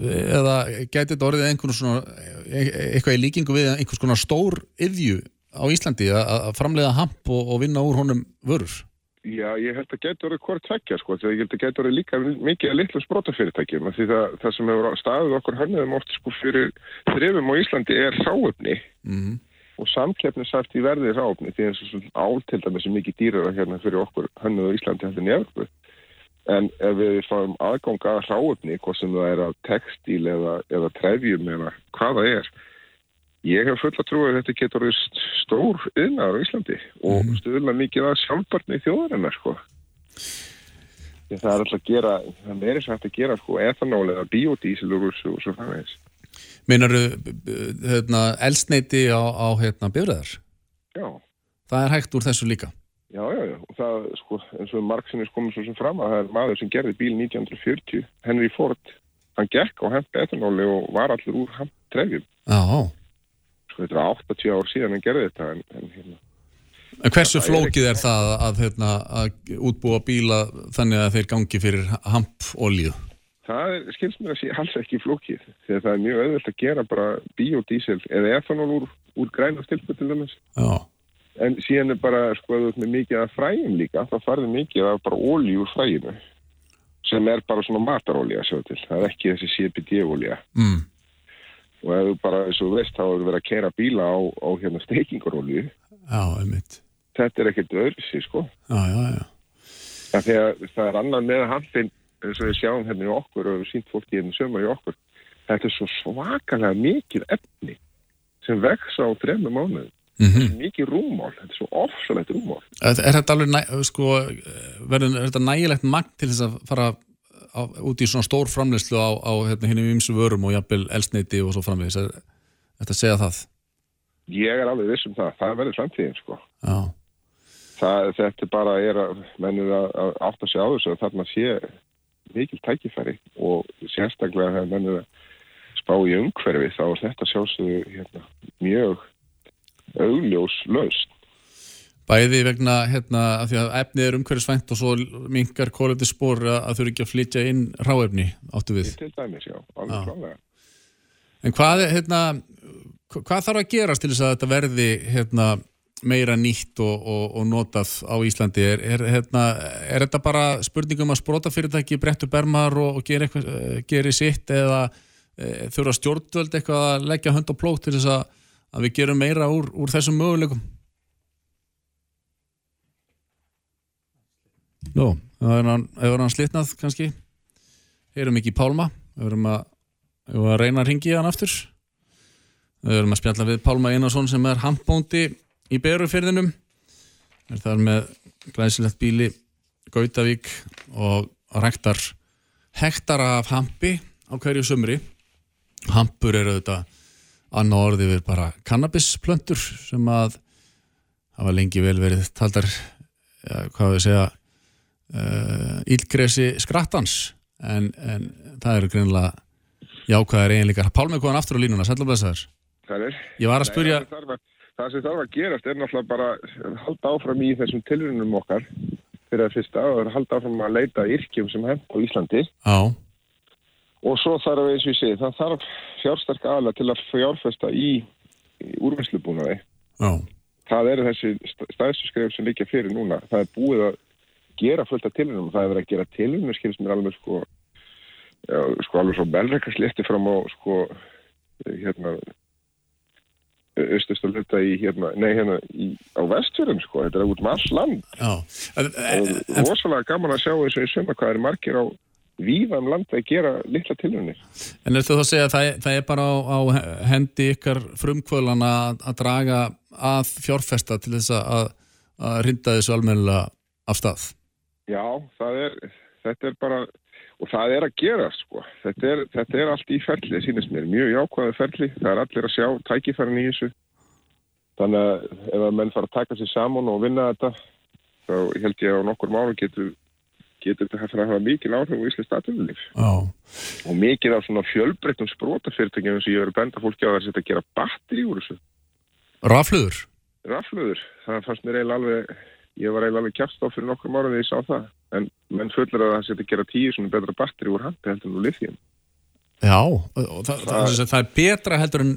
eða gæti þetta orðið einhvern svona, e- eitthvað í líkingu við einhvers konar stór yðju á Íslandi að framleiða hamp og, og vinna úr honum vörur? Já, ég held að getur orðið hvort tvekja sko, þegar ég held að getur orðið líka mikið að litlu sprótafyrirtækjum, af því það, það sem hefur staðið okkur hönniðum oft sko fyrir þrifum á Íslandi er sáöfni Mm. Og samkeppnisæft í verði ráfni því eins og svona ál til dæmis er mikið dýrara hérna fyrir okkur hönnuð á Íslandi heldur Evropu. En ef við fáum aðgang að ráfni, hvað sem það er að textíl eða, eða trefjum eða hvað það er, ég hef fulla trú að þetta getur stór yðnaður á Íslandi og mm. stuðla mikið að sjálfbarni þjóðarinnar sko. Það er alltaf að gera, það er þess að gera sko etanól eða biodísil úr þessu og svo framvegis. Meinaru hérna, elsneiti á, á hérna, bifræðar? Já. Það er hægt úr þessu líka? Já, já, já, og það, sko, eins og Marksinnis komið svo sem fram að það er maður sem gerði bíl 1940, Henry Ford, hann gekk á hemp etanóli og var allir úr hemp trefjum. Já. Sko, þetta er 80 ár síðan hann gerði þetta, en, en hérna, En hversu er flókið er það að, hérna, að útbúa bíla þannig að þeir gangi fyrir hampolíu? Það er, skilst mér að sé alls ekki flókið að það er mjög auðvelt að gera bara biodísel eða etanól úr, úr græna stilpu til dæmis. Já. En síðan er bara, sko, veist, með mikið af fræjum líka, þá farið mikið af bara ólíu úr fræjinu sem er bara svona matarólíja, sjá til. Það er ekki þessi CBD-ólíja. Mm. Og ef þú bara, eins og veist, þá er verið að kera bíla á, á hérna einmitt. Þetta er ekkert öðruðsi, sko. Já, já, já. Það, þegar, það er annan með handin eins og við sjáum hérna í okkur og við sínt fólki hérna sömur í okkur. Þetta er svo svakalega mikið efni sem vex á þremmu mánuðum. Mm -hmm. Mikið rúmál, þetta er svo ofsalegt rúmál. Er, þetta alveg, næ, sko, verður er þetta nægilegt magn til þess að fara á, út í svona stór framleyslu á, á hérna, hinnum ymsu vörum og jafnvel elsneiti og svo framvegis? Er þetta að segja það? Ég er alveg viss um það. Það verður framtíðin, sko. Já. Það, þetta bara er að mennur að átt að segja á þessu að þarna sé mikil tækifæri og sérstaklega þegar mennur að spá í umhverfi þá er þetta sjálfsögðu hérna, mjög augljós laust. Bæði vegna hérna, að því að efnið er umhverfisvænt og svo mingar kólöfti spór að þau eru ekki að flytja inn ráefni áttu við. Til dæmis, já, alveg klálega. En hvað, hérna, hvað þarf að gerast til þess að þetta verði hérna, meira nýtt og, og, og notað á Íslandi? Er, er, hérna, er þetta bara spurningum að sprota fyrirtæki brettu bermar og, og gera, eitthvað, gera sitt eða e, þurfa stjórnvöld eitthvað að leggja hönd og plók til þess að, að við gerum meira úr, úr þessum möguleikum? Nú, það er hann, hann slitnað kannski heyrum ekki Pálma við erum að, að reyna að ringi hann aftur við erum að spjalla við Pálma Einarsson sem er handbóndi í Berufyrðinum er þar með glæsilegt bíli Gautavík og rektar hektara af hampi á hverju sömri hampur eru þetta annað orðið við bara kannabisplöntur sem að hafa lengi vel verið taldar ja, hvað við segja uh, ílgresi skrattans. En, en það eru greinlega jákvæðar eiginleikar. Pálmi koðan aftur á línuna, sætla blessaður. Það er Ég var að spurja Nei, það, sem þarf að, gerast er náttúrulega bara að halda áfram í þessum tilrunum okkar fyrir að fyrsta og halda áfram að leita yrkjum sem hefn á Íslandi. Já. Og svo þarf eins og ég segi það þarf fjársterk aðla til að fjárfesta í, í úrvinnslubúnaði. Já. Það eru þessi stæðstu skref sem líka fyrir núna. Það er búið að gera fullt af tilrunum það er verið að gera tilrunum, skilst mér alveg sko, já, sko alveg svo belreka sletti fram á sko hérna austast að hluta í hérna, nei hérna í, á vestfjörðum sko, þetta er út um all land. Og rosalega gaman að sjá eins og í suma hvað er margir á víðan land að gera litla tilhörnir En ertu þá að segja að það, það er bara á, á hendi ykkar frumkvölana að, að draga að fjárfesta til þess að, að rinda þessu almennilega af stað? Já, það er, þetta er bara og það er að gera sko. Þetta er, þetta er allt í ferli, sínist mér. Mjög jákvæði ferli, það er allir að sjá tækifærin í þessu. Þannig að ef að menn fara að taka sér saman og vinna þetta þá held ég að á nokkur mánu getur getur þetta að hafa mikil áhrif á Íslands statunulíf og mikil af svona fjölbreyttum sprótafyrirtækjum sem ég verið benda fólki á að þetta að gera batteri úr þessu. Rafluður? Rafluður, það fannst mér eiginlega alveg ég var eiginlega alveg kjast á fyrir nokkur mánu þegar ég sá það. En menn fullir að það setja að gera tíu svona betra batteri úr handi heldur en úr lithium. Já, það, það, það, það er betra heldur en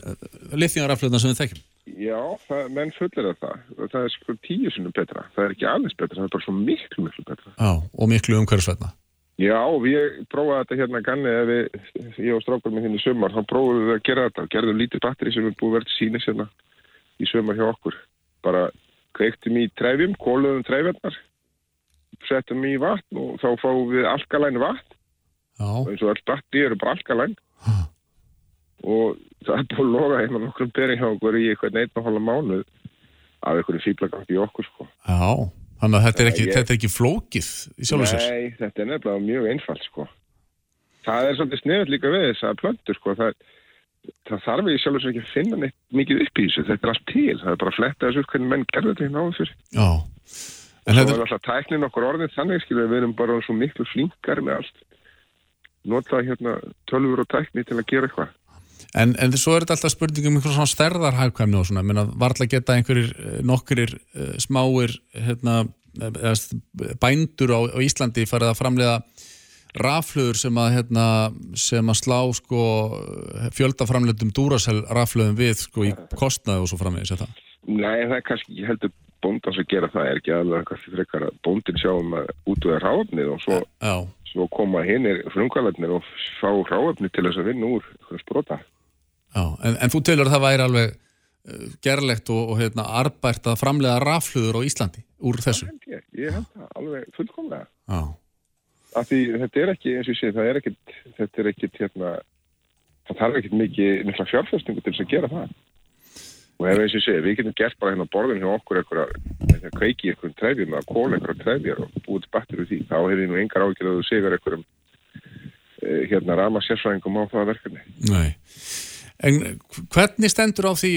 lithium-rafluðna sem við þekkjum. Já, það, menn fullir að það það er sko tíu svona betra, það er ekki alveg betra það er bara svo miklu, miklu betra. Já, og miklu umhverfisvætna Já, við prófaði þetta hérna ganni ef við, ég og strákur minn hérna í sömar þá prófaðum við að gera þetta. Gerðum lítið batteri sem við búið verið síni sérna í sömar hjá okkur. Bara kveiktum í trefjum, kóluðum trefjarnar settum í vatn og þá fáum við alkalæn vatn Já. og eins og all batteri eru bara alkalæn og það er búin að loga hérna nokkrum beri hjá okkur í eitthvað neitt og hálfa mánuð af einhverju fýblagangi í okkur sko. Já, þannig að þetta er ekki, Ég- þetta er ekki flókið í sjálfur sér Nei, þetta er nefnilega mjög einfalt sko. Það er svolítið sniðut líka við þess að plöntur sko. það, það þarf ég sjálfur sér ekki að finna neitt mikið upp í þessu, þetta er allt til. Það er bara að fletta þessu upp hvernig menn gerðu þetta hérna áður fyrir. Já, En það er alltaf tæknin okkur orðin þannig skilur við erum bara svo miklu flinkar með allt. Nota hérna tölfur og tækni til að gera eitthvað. En, en svo er þetta alltaf spurning um einhver svona stærðarhæfkvæmni og svona, menna varla geta einhverjir eh, nokkrir uh, smáir hérna, st- bændur á, á Íslandi farið að framleiða raflugur sem að, hérna, sem að slá sko, fjöldaframlendum dúrasel raflugum við sko, í kostnaði og svo framvegis, er það? Nei, það er kannski ekki heldur bóndans að gera það, er ekki alveg kannski frekar að bóndin sjá um að útvöða ráfnið og svo, Já. svo koma hinnir frumkvælarnir og fá ráfnið til þess að vinna úr einhverjum sprota. Já, en, en þú telur að það væri alveg uh, gerlegt og, og hérna, arbært að framlega raflugur á Íslandi úr þessu? Ég, ég held það alveg fullkomlega. Já. Af því þetta er ekki, eins og ég segi, það er ekkit, þetta er ekkit, hérna, það þarf ekkit mikið mikla fjárfestingu til þess að gera það. Og ef eins og ég segi, við getum gert bara hérna á borðinu hjá okkur eitthvað, kveiki eitthvað trefjum eða kóla eitthvað trefjar og búið til battir úr því. Þá hefur ég nú engar ágjörð að þú segur eitthvað hérna rama sérfræðingum á það verkefni. Nei. En hvernig stendur á því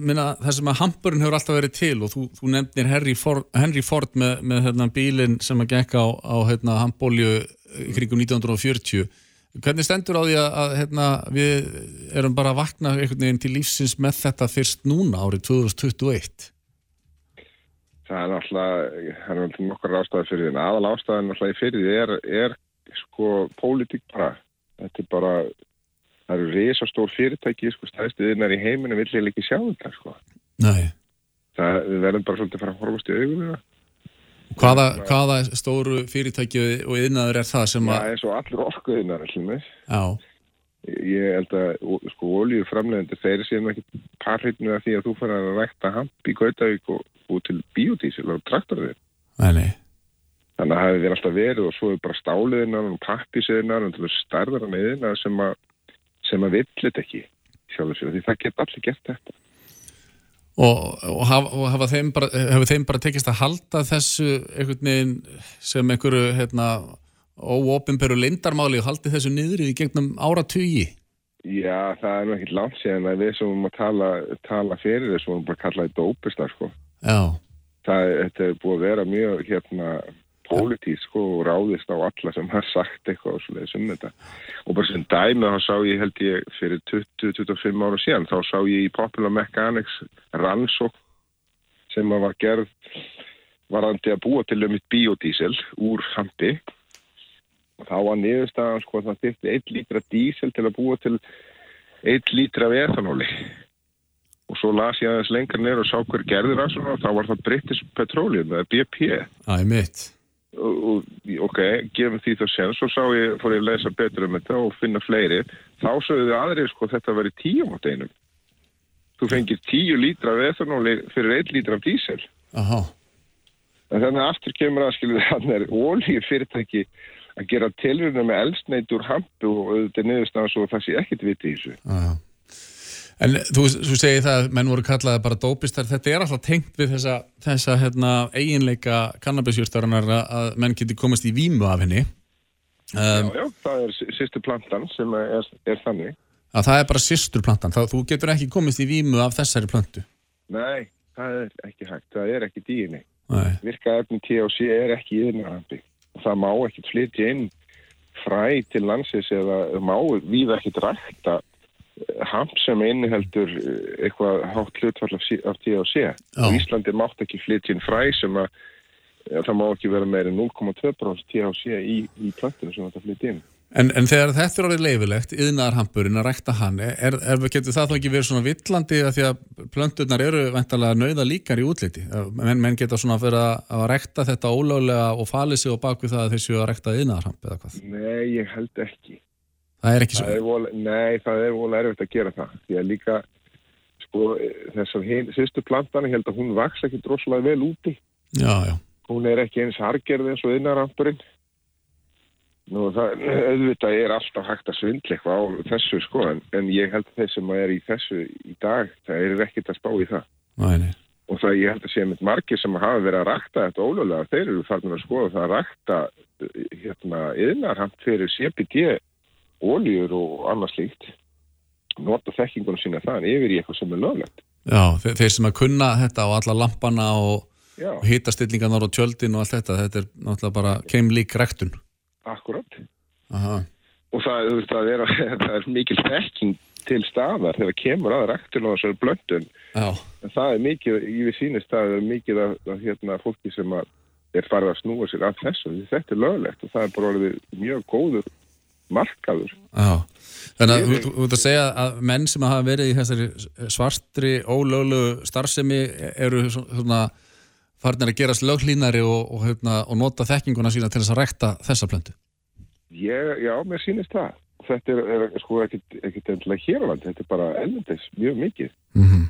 minna, það sem að hamburinn hefur alltaf verið til og þú, þú nefnir Henry Ford, Henry Ford með, með hérna, bílinn sem að gekk á, á hérna, hambólju í kringum 1940 hvernig stendur á því að, hérna, við erum bara að vakna einhvern veginn til lífsins með þetta fyrst núna árið 2021 Það er náttúrulega, það er nokkar ástæði fyrir því, en aðal ástæðan náttúrulega fyrir því er, er sko pólitík bara, þetta er bara það eru risastór fyrirtæki sko, stæðstuðinar í heiminu vill ég ekki sjá þetta sko. Nei. Það, við verðum bara svolítið að fara að horfast í augunum Hvaða, hvaða stóru fyrirtæki og yðnaður er það sem að Já, eins og allur orkuðinar Já. Ég held að sko olíu framlegandi þeir séum ekki parhitnu af því að þú fara að rækta hamp í Gautavík og, og til biodísil og traktorðir Nei, nei. Þannig að það hefur verið alltaf verið og svo er bara stáliðinar og pappiseinar og stærðar með yðnar sem að sem að villit ekki sjálf því það geta allir gert þetta. Og, og, hafa, og hafa þeim bara, hefur þeim bara tekist að halda þessu einhvern veginn sem einhverju hérna, óopimperu lindarmáli og haldi þessu niður í gegnum áratugi? Já, það er nú ekkert langt síðan að við sem erum að tala, tala fyrir þessu, við erum bara að kalla þetta ópista sko. Já. Það, Þetta er búið að vera mjög hérna pólitísk og ráðist á alla sem har sagt eitthvað um þetta. Og bara sem dæmi þá sá ég held ég fyrir 20-25 ára síðan, þá sá ég í Popular Mechanics rannsók sem var gerð varandi að búa til um eitt biodísel úr hampi. Og þá var niðurstaðan sko að það þyrfti 1 lítra dísel til að búa til 1 lítra af etanóli. Og svo las ég aðeins lengur neyru og sá hver gerðir að svona og þá var það British Petroleum eða BP Það er mitt og, og, ok, gefum því það sen svo sá ég, fór ég að lesa betur um þetta og finna fleiri, þá sögðu þið aðrið sko þetta að veri tíum átt einum þú fengir tíu lítra af etanóli fyrir einn lítra af dísel Aha. en þannig að aftur kemur að skilja <laughs> þannig er ólíu fyrirtæki að gera tilruna með eldsneitt úr hampu og auðvitað niðurstaðan svo það sé ekkit viti í þessu Aha. En þú, þú segir það að menn voru kallaði bara dópistar, þetta er alltaf tengt við þessa, þessa hérna, eiginleika kannabisjúrstarinnar að menn geti komast í vímu af henni. Um, já, já, það er sýstur plantan sem er, er þannig. Að það er bara sýstur plantan, þá þú getur ekki komast í vímu af þessari plantu. Nei, það er ekki hægt, það er ekki díinni. Virkaefni THC er ekki yfirnarhampi og það má ekkit flytja inn fræ til landsins eða má við ekkit rækta hamp sem inniheldur eitthvað hátt hlutfall af THC og Íslandi mátt ekki flytja inn fræ sem að ja, það má ekki vera meira 0,2% THC í, í plantinu sem þetta flytja inn En, en þegar þetta er orðið leifilegt, yðnarhampurinn að rækta hann, er, er, getur það þá ekki verið svona villandi að því að plönturnar eru veintalega nauða líkar í útliti? Menn, menn geta svona að, að rækta þetta ólöglega og falið sig og bakvið það að þessu að rækta yðnarhamp eða hvað? Nei, ég held ekki. Það er ekki svo? Vol, nei, það er volið erfitt að gera það. Því að líka, sko, þessar sýstu plantana, ég held að hún vaks ekki droslega vel úti. Já, já. Hún er ekki eins hargerð eins og yðnarhampurinn. Nú, það, auðvitað er alltaf hægt að svindla eitthvað á þessu, sko, en, en ég held að þeir sem er í þessu í dag, það er ekkert að spá í það. Nei, nei. Og það ég held að sé með margir sem hafa verið að rækta þetta ólöflega, þeir eru farin að skoða það að rækta, hérna, yðnarhamp fyrir CBD óljur og annað slíkt nota þekkingunum sína þann yfir í eitthvað sem er löglegt. Já, þeir, þeir sem að kunna þetta á alla lampana og, og hitastillingarnar og tjöldin og allt þetta, þetta er náttúrulega bara keimlík rektun. Akkurat. Aha. Og það, það, er, <laughs> það er mikil þekking til staðar þegar kemur að rektun og þessari blöndun. En það er mikið, ég við sínist það er mikið af, af hérna, fólki sem er farið að snúa sér að þessu þetta er löglegt og það er bara orðið mjög góður markaður Já, þannig að þú ert að segja að menn sem hafa verið í þessari svartri, ólöglu starfsemi eru svo- svona farnir að gerast löglínari og, og, hérna, og nota þekkinguna sína til þess að rekta þessa plöntu. Ég, já, mér sýnist það. Þetta er, er sko ekkit endilega hér á land, þetta er bara ellendis mjög mikið. Mhm.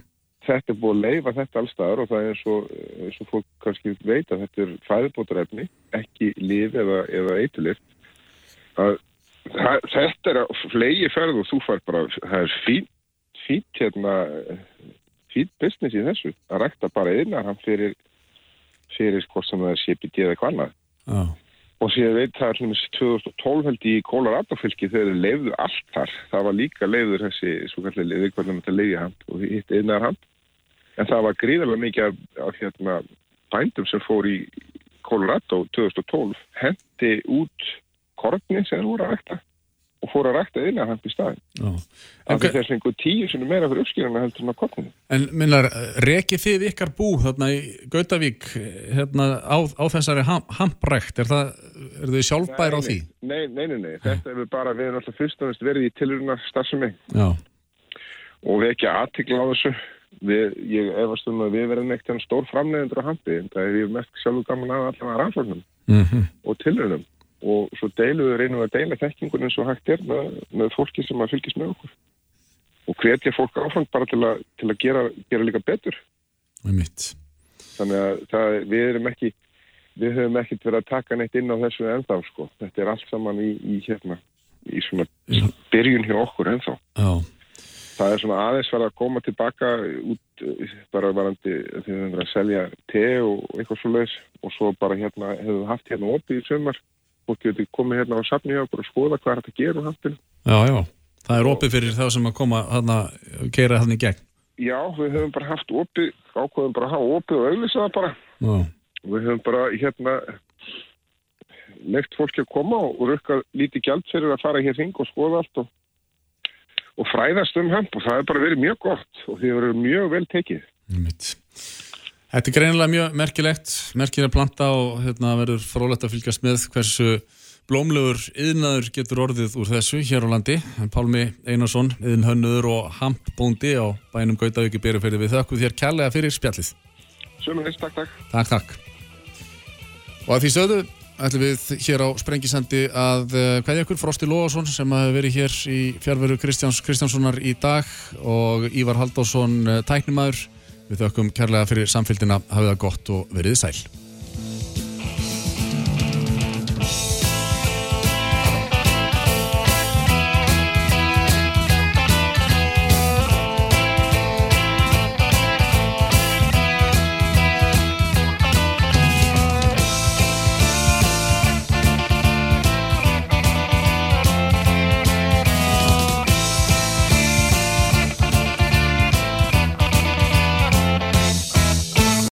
Þetta er búið að leifa þetta allstaðar og það er og, eins og fólk kannski veit að þetta er fæðubótarefni, ekki líf eða, eða eitulif. Að, þetta er að flegi ferð og þú fær bara, það er fín, fínt hérna, fínt business í þessu. Að rækta bara einnar hann fyrir, fyrir hvort sem það er eða hvað annað. Já. Og síðan veit það er hlumins 2012 held í Colorado-fylki þegar þeir leifðu allt þar. Það var líka leifður þessi svo kallir leiði hvernig þetta leiði hand og hitt einar hand. En það var gríðarlega mikið af, af hérna, bændum sem fór í Colorado 2012 hendi út korni sem þeir voru að rækta og fór að rækta einar hand í staðin. Af þess einhver tíu sinni meira fyrir uppskýrana heldur en að korninu. En minnar, rekið þið ykkar bú þarna í Gautavík hérna, á, á þessari ham, hamprækt, er það, er þið sjálfbær á því? Nei, nei, nei, nei. Þetta hefur bara, við erum alltaf fyrst og næst verið í tilurina starfsemi Já. og við ekki aðtikla á þessu. Við, ég efast um að við verðum ekkert en stór framleiðendur á handi, en það er ég mest sjálfur gaman að allavega rannsóknum Mhm. og tilurunum og svo deilum við reynum að deila þekkingun eins og hægt er með, með fólki sem að fylgist með okkur og hvetja fólk áfram bara til að, til að gera, gera líka betur. Þannig að það, við erum ekki, við höfum ekkert verið að taka neitt inn á þessu ennþá sko. Þetta er allt saman í, í hérna, í svona byrjun hjá okkur ennþá. Já. Það er svona aðeins farið að koma tilbaka út bara varandi þegar við erum að selja te og eitthvað svo leiðis og svo bara hérna hefur við haft hérna opið í sömur fólk getur komið hérna á safni og skoða hvað er þetta að gera úr hampinu. Já, já. Það er opið fyrir þá sem að koma þarna, keira þarna í gegn. Já, við höfum bara haft opið, ákveðum bara að hafa opið og auðvisa það bara. Já. Við höfum bara hérna leikt fólki að koma og rukka lítið gjald fyrir að fara hér hring og skoða allt og, og fræðast um hamp og það er bara verið mjög gott og því verið mjög vel tekið. Mitt. Þetta er greinilega mjög merkilegt, merkileg planta og hérna verður frólægt að fylgjast með hversu blómlegur yðnaður getur orðið úr þessu hér á landi. Pálmi Einarsson, yðnhönnuður og hampbóndi á bænum Gautavíki Berufeyri við þökkum þér kærlega fyrir spjallið. Sjömmunis, takk, takk. Takk, takk. Og að því sögðu ætlum við hér á Sprengisandi að hvaðja ykkur Frosti Lóðarsson sem hafi verið hér í fjárveru Kristjáns Kristjánssonar í dag og Ívar Haldásson tæknimaður. Við þökkum kærlega fyrir samfélgina, hafið það gott og verið sæl.